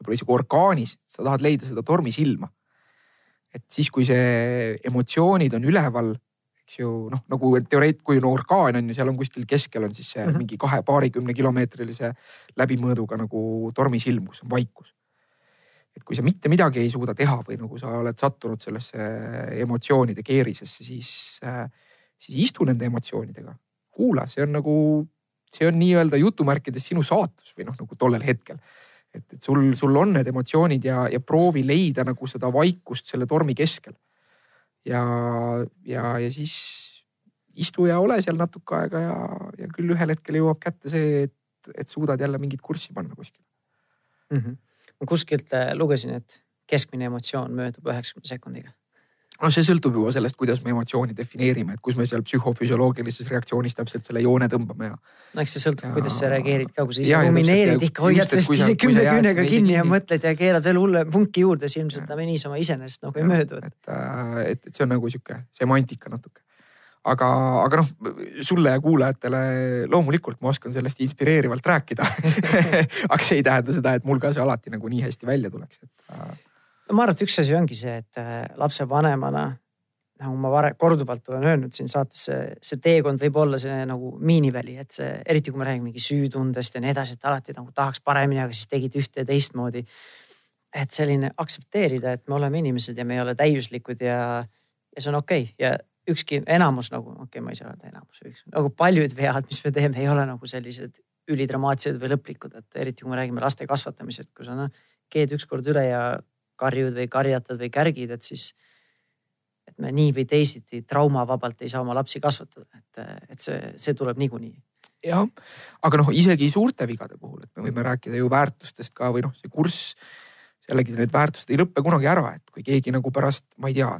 B: võib-olla isegi orkaanis, sa tahad leida seda tormi silma. Et siis, kui see emotsioonid on üleval, eks ju noh, nagu teoreet-, kui on orkaan on ju, seal on kuskil keskel on siis see mm -hmm. mingi kahe, paarikümne kilomeetrilise läbimõõduga nagu tormisilm, kus on vaikus et kui sa mitte midagi ei suuda teha või nagu sa oled sattunud sellesse emotsioonide keerisesse, siis, äh, siis istu nende emotsioonidega, kuula, see on nagu, see on nii-öelda jutumärkides sinu saatus või noh, nagu tollel hetkel. Et, et sul, sul on need emotsioonid ja, ja proovi leida nagu seda vaikust selle tormi keskel. ja, ja, ja siis istu ja ole seal natuke aega ja, ja küll ühel hetkel jõuab kätte see, et, et suudad jälle mingit kurssi panna kuskile
A: mm. -hmm ma kuskilt äh, lugesin, et keskmine emotsioon möödub üheksakümne sekundiga
B: no see sõltub juba sellest, kuidas me emotsiooni defineerime, et kus me seal psühhofüsioloogilises reaktsioonis täpselt selle joone tõmbame ja.
A: no eks see sõltub, kuidas sa reageerid ka, kui sa ise rumineerid ikka, hoiad sellest ise kümne küünega kinni ja mõtled ja keerad veel hulle punki juurde, siis ilmselt ta niisama iseenesest nagu ei möödu.
B: et, äh, et, et see on nagu sihuke semantika natuke aga, aga noh, sulle ja kuulajatele loomulikult ma oskan sellest inspireerivalt rääkida aga see ei tähenda seda, et mul ka see alati nagu nii hästi välja tuleks, et.
A: No ma arvan, et üks asi ongi see, et äh, lapsevanemana nagu ma varem korduvalt olen öelnud siin saates, see, see teekond võib olla see nagu miiniväli, et see eriti kui me räägime mingi süütundest ja nii edasi, et alati nagu tahaks paremini, aga siis tegid ühte ja teistmoodi. et selline aktsepteerida, et me oleme inimesed ja me ei ole täiuslikud ja, ja see on okei okay. ja ükski enamus nagu, okei okay,, ma ei saa öelda enamus, nagu paljud vead, mis me teeme, ei ole nagu sellised ülidramaatilised või lõplikud, et eriti kui me räägime laste kasvatamisest, kui sa noh keed ükskord üle ja karjud või karjatad või kärgid, et siis. et me nii või teisiti traumavabalt ei saa oma lapsi kasvatada, et, et see, see tuleb niikuinii
B: jah, aga noh, isegi suurte vigade puhul, et me võime rääkida ju väärtustest ka või noh, see kurss jällegi need väärtused ei lõppe kunagi ära, et kui keegi nagu pärast, ma ei tea,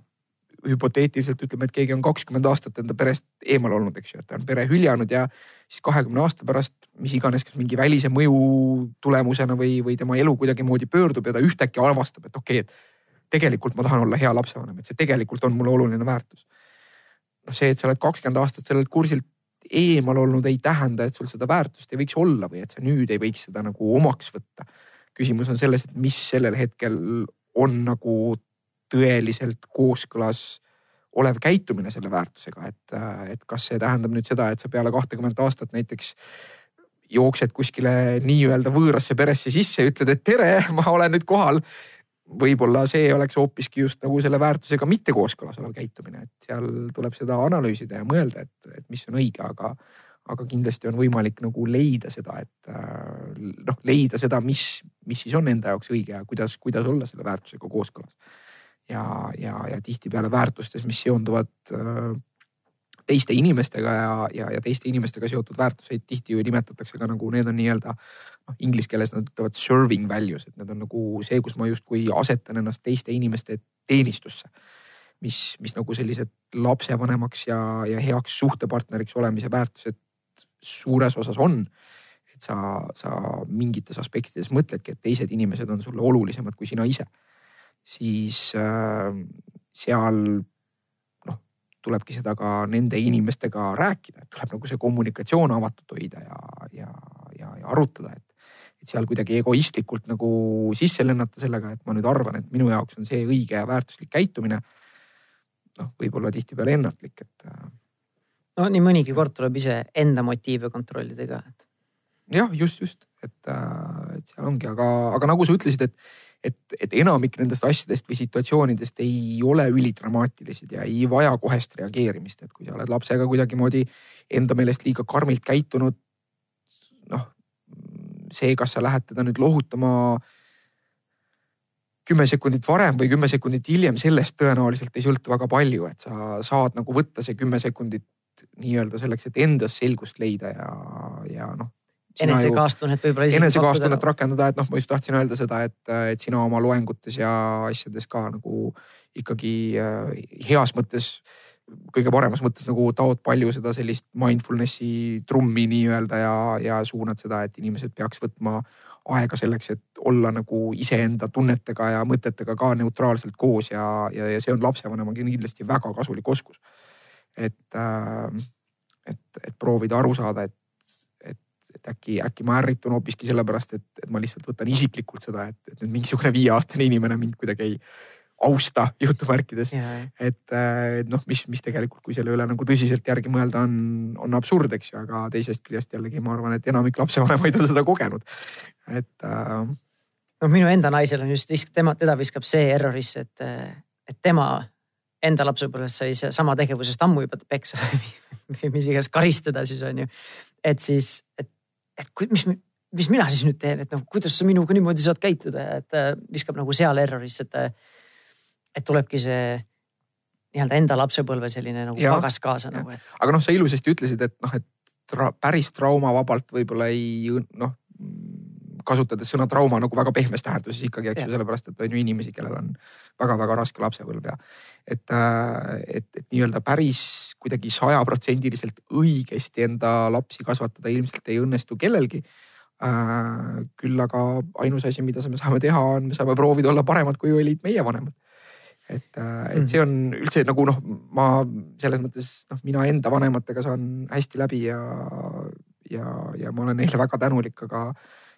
B: hüpoteetiliselt ütleme, et keegi on kakskümmend aastat enda perest eemal olnud, eks ju, et ta on pere hüljanud ja siis kahekümne aasta pärast, mis iganes, kas mingi välise mõju tulemusena või, või tema elu kuidagimoodi pöördub ja ta ühtäkki avastab, et okei okay,, et tegelikult ma tahan olla hea lapsevanem, et see tegelikult on mulle oluline väärtus. noh, see, et sa oled kakskümmend aastat sellelt kursilt eemal olnud, ei tähenda, et sul seda väärtust ei võiks olla või et sa nüüd ei võiks seda nagu omaks võtta. küsimus on selles, et mis sellel hetkel on nagu tõeliselt kooskõlas olev käitumine selle väärtusega, et, et kas see tähendab nüüd seda, et sa peale kahtekümmet aastat näiteks jooksed kuskile nii-öelda võõrasse peresse sisse, ütled, et tere, ma olen nüüd kohal. võib-olla see oleks hoopiski just nagu selle väärtusega mitte kooskõlas olev käitumine, et seal tuleb seda analüüsida ja mõelda, et, et mis on õige, aga, aga kindlasti on võimalik nagu leida seda, et noh, leida seda, mis, mis siis on enda jaoks õige ja kuidas, kuidas olla selle väärtusega kooskõlas ja, ja, ja tihtipeale väärtustes, mis seonduvad äh, teiste inimestega ja, ja, ja teiste inimestega seotud väärtuseid tihti ju nimetatakse ka nagu need on nii-öelda noh, inglise keeles nad ütlevad serving values, et need on nagu see, kus ma justkui asetan ennast teiste inimeste teenistusse. mis, mis nagu sellised lapsevanemaks ja, ja heaks suhtepartneriks olemise väärtused suures osas on. et sa, sa mingites aspektides mõtledki, et teised inimesed on sulle olulisemad kui sina ise siis äh, seal noh, tulebki seda ka nende inimestega rääkida, et tuleb nagu see kommunikatsioon avatud hoida ja, ja, ja, ja arutada, et et seal kuidagi egoistlikult nagu sisse lennata sellega, et ma nüüd arvan, et minu jaoks on see õige ja väärtuslik käitumine. noh, võib-olla tihtipeale ennatlik, et. Äh,
A: no nii mõnigi kord tuleb ise enda motiive kontrollida ka, et.
B: jah, just, just, et, äh, et seal ongi, aga, aga nagu sa ütlesid, et et, et enamik nendest asjadest või situatsioonidest ei ole ülidramaatilised ja ei vaja kohest reageerimist, et kui sa oled lapsega kuidagimoodi enda meelest liiga karmilt käitunud. noh, see, kas sa lähed teda nüüd lohutama kümme sekundit varem või kümme sekundit hiljem, sellest tõenäoliselt ei sõltu väga palju, et sa saad nagu võtta see kümme sekundit nii-öelda selleks, et endas selgust leida ja, ja noh.
A: Enesekaastunnet võib-olla.
B: enesekaastunnet rakendada, et noh, ma just tahtsin öelda seda, et, et sina oma loengutes ja asjades ka nagu ikkagi äh, heas mõttes kõige paremas mõttes nagu taod palju seda sellist mindfulness'i trummi nii-öelda ja, ja suunad seda, et inimesed peaks võtma aega selleks, et olla nagu iseenda tunnetega ja mõtetega ka neutraalselt koos ja, ja, ja see on lapsevanema kindlasti väga kasulik oskus. et äh,, et, et proovida aru saada, et, et, äkki, äkki ma ärritun hoopiski sellepärast, et, et ma lihtsalt võtan isiklikult seda, et, et nüüd mingisugune viieaastane inimene mind kuidagi ei austa jutumärkides. et noh, mis, mis tegelikult, kui selle üle nagu tõsiselt järgi mõelda, on, on absurd, eks ju, aga teisest küljest jällegi ma arvan, et enamik lapsevanemaid on seda kogenud, et äh....
A: no minu enda naisel on just, tema, teda viskab see errorisse, et, et tema enda lapsepõlves sai sama tegevusest ammu juba peksa või mis iganes karistada siis on ju. et siis, et, et mis, mis mina siis nüüd teen, et noh, kuidas sa minuga niimoodi saad käituda, et viskab nagu seal errorisse, et et tulebki see nii-öelda enda lapsepõlve selline nagu ja, pagas kaasa ja. nagu, et.
B: aga noh, sa ilusasti ütlesid, et noh, et tra, päris traumavabalt võib-olla ei noh kasutades sõna trauma nagu väga pehmes tähenduses ikkagi, eks ju, sellepärast et on ju inimesi, kellel on väga-väga raske lapsepõlv ja et, äh, et, et nii-öelda päris kuidagi sajaprotsendiliselt õigesti enda lapsi kasvatada ilmselt ei õnnestu kellelgi äh,. küll aga ainus asi, mida me saame teha, on, me saame proovida olla paremad, kui olid meie vanemad et, äh, et mm. see on üldse nagu noh, ma selles mõttes noh, mina enda vanematega saan hästi läbi ja, ja, ja ma olen neile väga tänulik, aga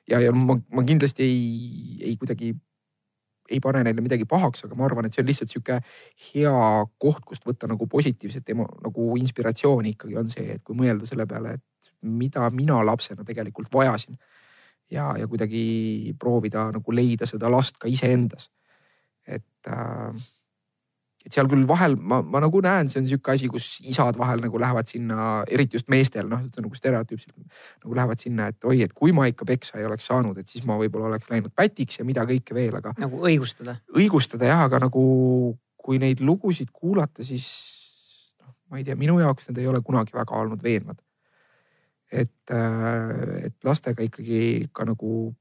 B: ja, ja ma, ma kindlasti ei, ei kuidagi ei pane neile midagi pahaks, aga ma arvan, et see on lihtsalt sihuke hea koht, kust võtta nagu positiivset emo, nagu inspiratsiooni ikkagi on see, et kui mõelda selle peale, et mida mina lapsena tegelikult vajasin. ja, ja kuidagi proovida nagu leida seda last ka iseendas. et äh, et seal küll vahel ma, ma nagu näen, see on sihuke asi, kus isad vahel nagu lähevad sinna, eriti just meestel, noh, see on nagu stereotüüpselt nagu lähevad sinna, et oi, et kui ma ikka peksa ei oleks saanud, et siis ma võib-olla oleks läinud pätiks ja mida kõike veel, aga.
A: nagu õigustada.
B: õigustada jah, aga nagu kui neid lugusid kuulata, siis noh, ma ei tea, minu jaoks need ei ole kunagi väga olnud veenvad. et, äh, et lastega ikkagi ka nagu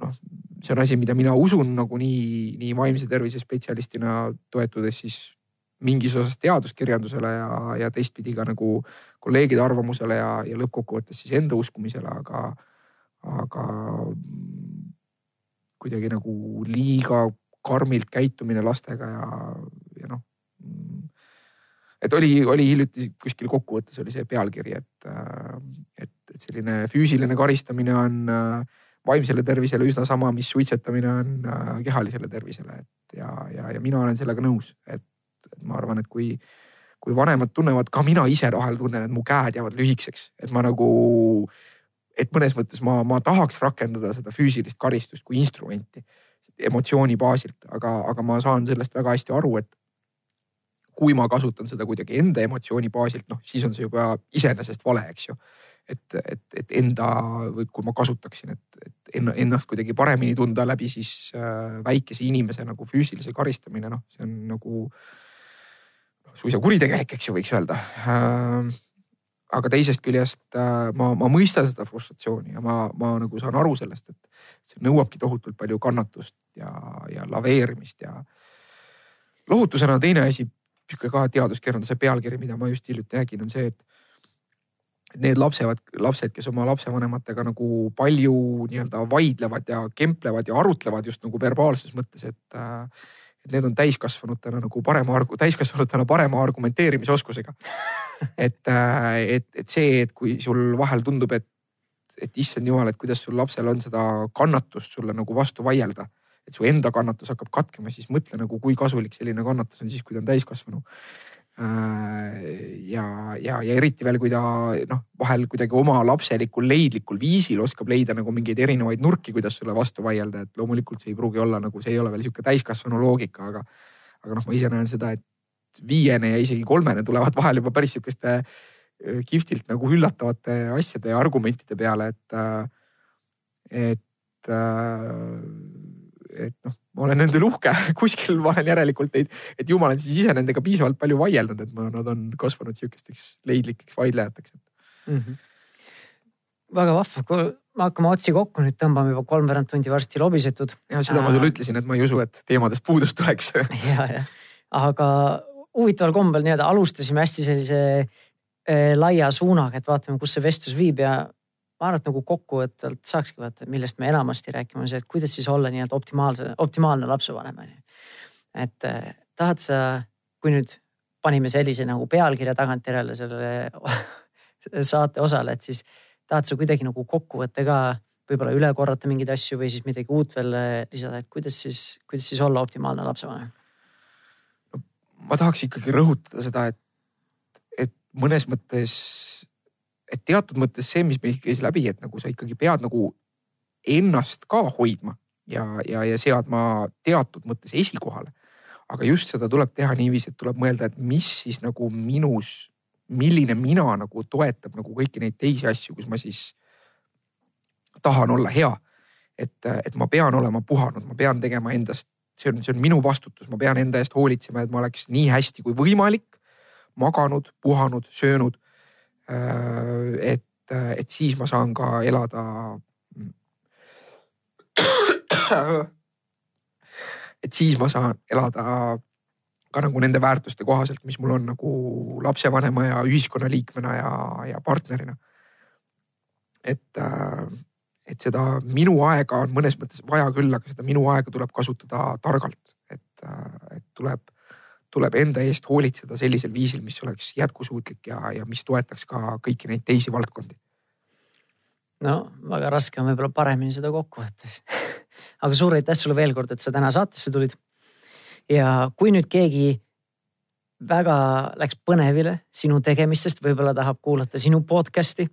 B: noh see on asi, mida mina usun nagu nii, nii vaimse tervise spetsialistina toetudes siis mingis osas teaduskirjandusele ja, ja teistpidi ka nagu kolleegide arvamusele ja, ja lõppkokkuvõttes siis enda uskumisele, aga, aga kuidagi nagu liiga karmilt käitumine lastega ja, ja noh. et oli, oli hiljuti kuskil kokkuvõttes oli see pealkiri, et, et, et selline füüsiline karistamine on äh, vaimsele tervisele üsna sama, mis suitsetamine on äh, kehalisele tervisele, et ja, ja, ja mina olen sellega nõus, et, ma arvan, et kui, kui vanemad tunnevad, ka mina ise vahel tunnen, et mu käed jäävad lühikeseks, et ma nagu, et mõnes mõttes ma, ma tahaks rakendada seda füüsilist karistust kui instrumenti emotsiooni baasilt, aga, aga ma saan sellest väga hästi aru, et kui ma kasutan seda kuidagi enda emotsiooni baasilt, noh siis on see juba iseenesest vale, eks ju et, et, et enda või kui ma kasutaksin, et, et ennast kuidagi paremini tunda läbi siis äh, väikese inimese nagu füüsilise karistamine, noh, see on nagu suisa kuritegelik, eks ju, võiks öelda äh,. aga teisest küljest äh, ma, ma mõistan seda frustratsiooni ja ma, ma nagu saan aru sellest, et see nõuabki tohutult palju kannatust ja, ja laveerimist ja lohutusena teine asi, sihuke ka teaduskirjanduse pealkiri, mida ma just hiljuti nägin, on see, et need lapsevad, lapsed, kes oma lapsevanematega nagu palju nii-öelda vaidlevad ja kemplevad ja arutlevad just nagu verbaalses mõttes, et äh, et need on täiskasvanutena nagu parema, täiskasvanutena parema argumenteerimisoskusega. et, äh, et, et see, et kui sul vahel tundub, et, et issand jumal, et kuidas sul lapsel on seda kannatust sulle nagu vastu vaielda. et su enda kannatus hakkab katkema, siis mõtle nagu, kui kasulik selline kannatus on siis, kui ta on täiskasvanu ja, ja, ja eriti veel, kui ta noh, vahel kuidagi oma lapselikul leidlikul viisil oskab leida nagu mingeid erinevaid nurki, kuidas sulle vastu vaielda, et loomulikult see ei pruugi olla nagu, see ei ole veel sihuke täiskasvanu loogika, aga, aga noh, ma ise näen seda, et viiene ja isegi kolmene tulevad vahel juba päris sihukeste äh, kihvtilt nagu üllatavate asjade ja argumentide peale, et, äh, et et noh, ma olen nendel uhke, kuskil ma olen järelikult neid, et ju ma olen siis ise nendega piisavalt palju vaielnud, et ma, nad on kasvanud sihukesteks leidlikeks vaidlejateks mm.
A: -hmm. väga vahva, kui me hakkame otsi kokku nüüd tõmbame juba kolmveerand tundi varsti lobisetud.
B: ja seda ma sulle ütlesin, et ma ei usu, et teemadest puudust tuleks
A: ja, jah, aga huvitaval kombel nii-öelda alustasime hästi sellise äh, laia suunaga, et vaatame, kus see vestlus viib ja ma arvan, et nagu kokkuvõtvalt saakski vaata, millest me enamasti räägime, on see, et kuidas siis olla nii-öelda optimaalse, optimaalne lapsevanem on ju. et eh, tahad sa, kui nüüd panime sellise nagu pealkirja tagantjärele sellele saate osale, et siis tahad sa kuidagi nagu kokkuvõtte ka võib-olla üle korrata mingeid asju või siis midagi uut veel eh, lisada, et kuidas siis, kuidas siis olla optimaalne lapsevanem?
B: no ma tahaks ikkagi rõhutada seda, et, et mõnes mõttes et teatud mõttes see, mis meil käis läbi, et nagu sa ikkagi pead nagu ennast ka hoidma ja, ja, ja seadma teatud mõttes esikohale. aga just seda tuleb teha niiviisi, et tuleb mõelda, et mis siis nagu minus, milline mina nagu toetab nagu kõiki neid teisi asju, kus ma siis tahan olla hea. et, et ma pean olema puhanud, ma pean tegema endast, see on, see on minu vastutus, ma pean enda eest hoolitsema, et ma oleks nii hästi kui võimalik maganud, puhanud, söönud et, et siis ma saan ka elada. et siis ma saan elada ka nagu nende väärtuste kohaselt, mis mul on nagu lapsevanema ja ühiskonnaliikmena ja, ja partnerina. et, äh, et seda minu aega on mõnes mõttes vaja küll, aga seda minu aega tuleb kasutada targalt, et, äh, et tuleb tuleb enda eest hoolitseda sellisel viisil, mis oleks jätkusuutlik ja, ja mis toetaks ka kõiki neid teisi valdkondi.
A: no väga raske on võib-olla paremini seda kokku võtta aga suur aitäh sulle veel kord, et sa täna saatesse tulid. ja kui nüüd keegi väga läks põnevile sinu tegemistest, võib-olla tahab kuulata sinu podcast'i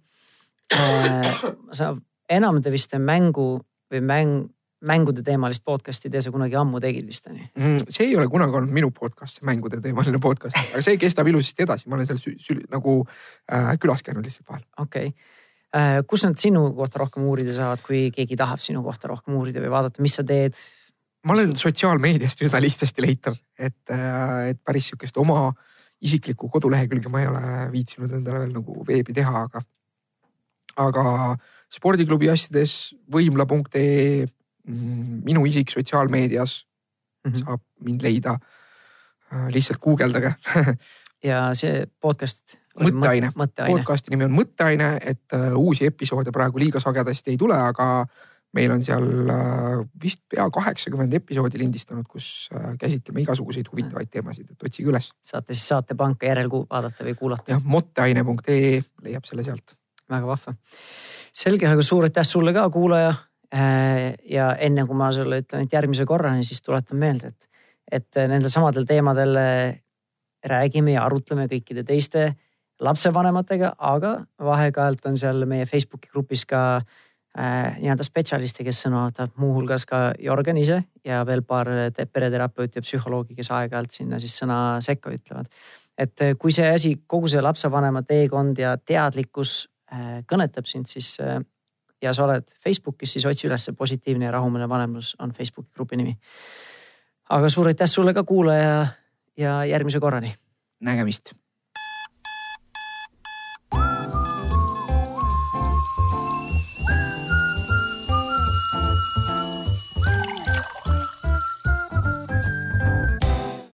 A: äh,. sa enam te vist mängu või mäng, mängude teemalist podcast'i te sa kunagi ammu tegid vist on ju
B: mm,? see ei ole kunagi olnud minu podcast, see mängude teemaline podcast, aga see kestab ilusasti edasi, ma olen seal nagu äh, külas käinud lihtsalt vahel.
A: okei okay. äh,, kus nad sinu kohta rohkem uurida saavad, kui keegi tahab sinu kohta rohkem uurida või vaadata, mis sa teed?
B: ma olen sotsiaalmeediast üsna lihtsasti leitav, et, äh, et päris sihukest oma isiklikku kodulehekülge ma ei ole viitsinud endale veel nagu veebi teha, aga, aga spordiklubi asjades võimla.ee minu isik sotsiaalmeedias mm -hmm. saab mind leida. Äh, lihtsalt guugeldage
A: ja see podcast.
B: mõtteaine, mõtteaine., podcast'i nimi on Mõtteaine, et uh, uusi episoode praegu liiga sagedasti ei tule, aga meil on seal uh, vist pea kaheksakümmend episoodi lindistanud, kus käsitleme igasuguseid huvitavaid teemasid, et otsige üles.
A: saate siis saatepanka järel vaadata või kuulata.
B: jah, motteaine.ee leiab selle sealt.
A: väga vahva. selge, aga suur aitäh sulle ka, kuulaja Äh, ja enne kui ma sulle ütlen, et järgmise korrani, siis tuletan meelde, et, et nendel samadel teemadel äh, räägime ja arutleme kõikide teiste lapsevanematega, aga vahe-ajalt on seal meie Facebooki grupis ka äh, nii-öelda spetsialiste, kes sõna võtab, muuhulgas ka Jörgen ise ja veel paar pereterapeuti ja psühholoogi, kes aeg-ajalt sinna siis sõna sekka ütlevad. et äh, kui see asi, kogu see lapsevanema teekond ja teadlikkus äh, kõnetab sind, siis äh, ja sa oled Facebookis, siis otsi üles positiivne ja rahumeelne vanemlus on Facebooki grupi nimi. aga suur aitäh sulle ka kuulaja ja järgmise korrani.
B: nägemist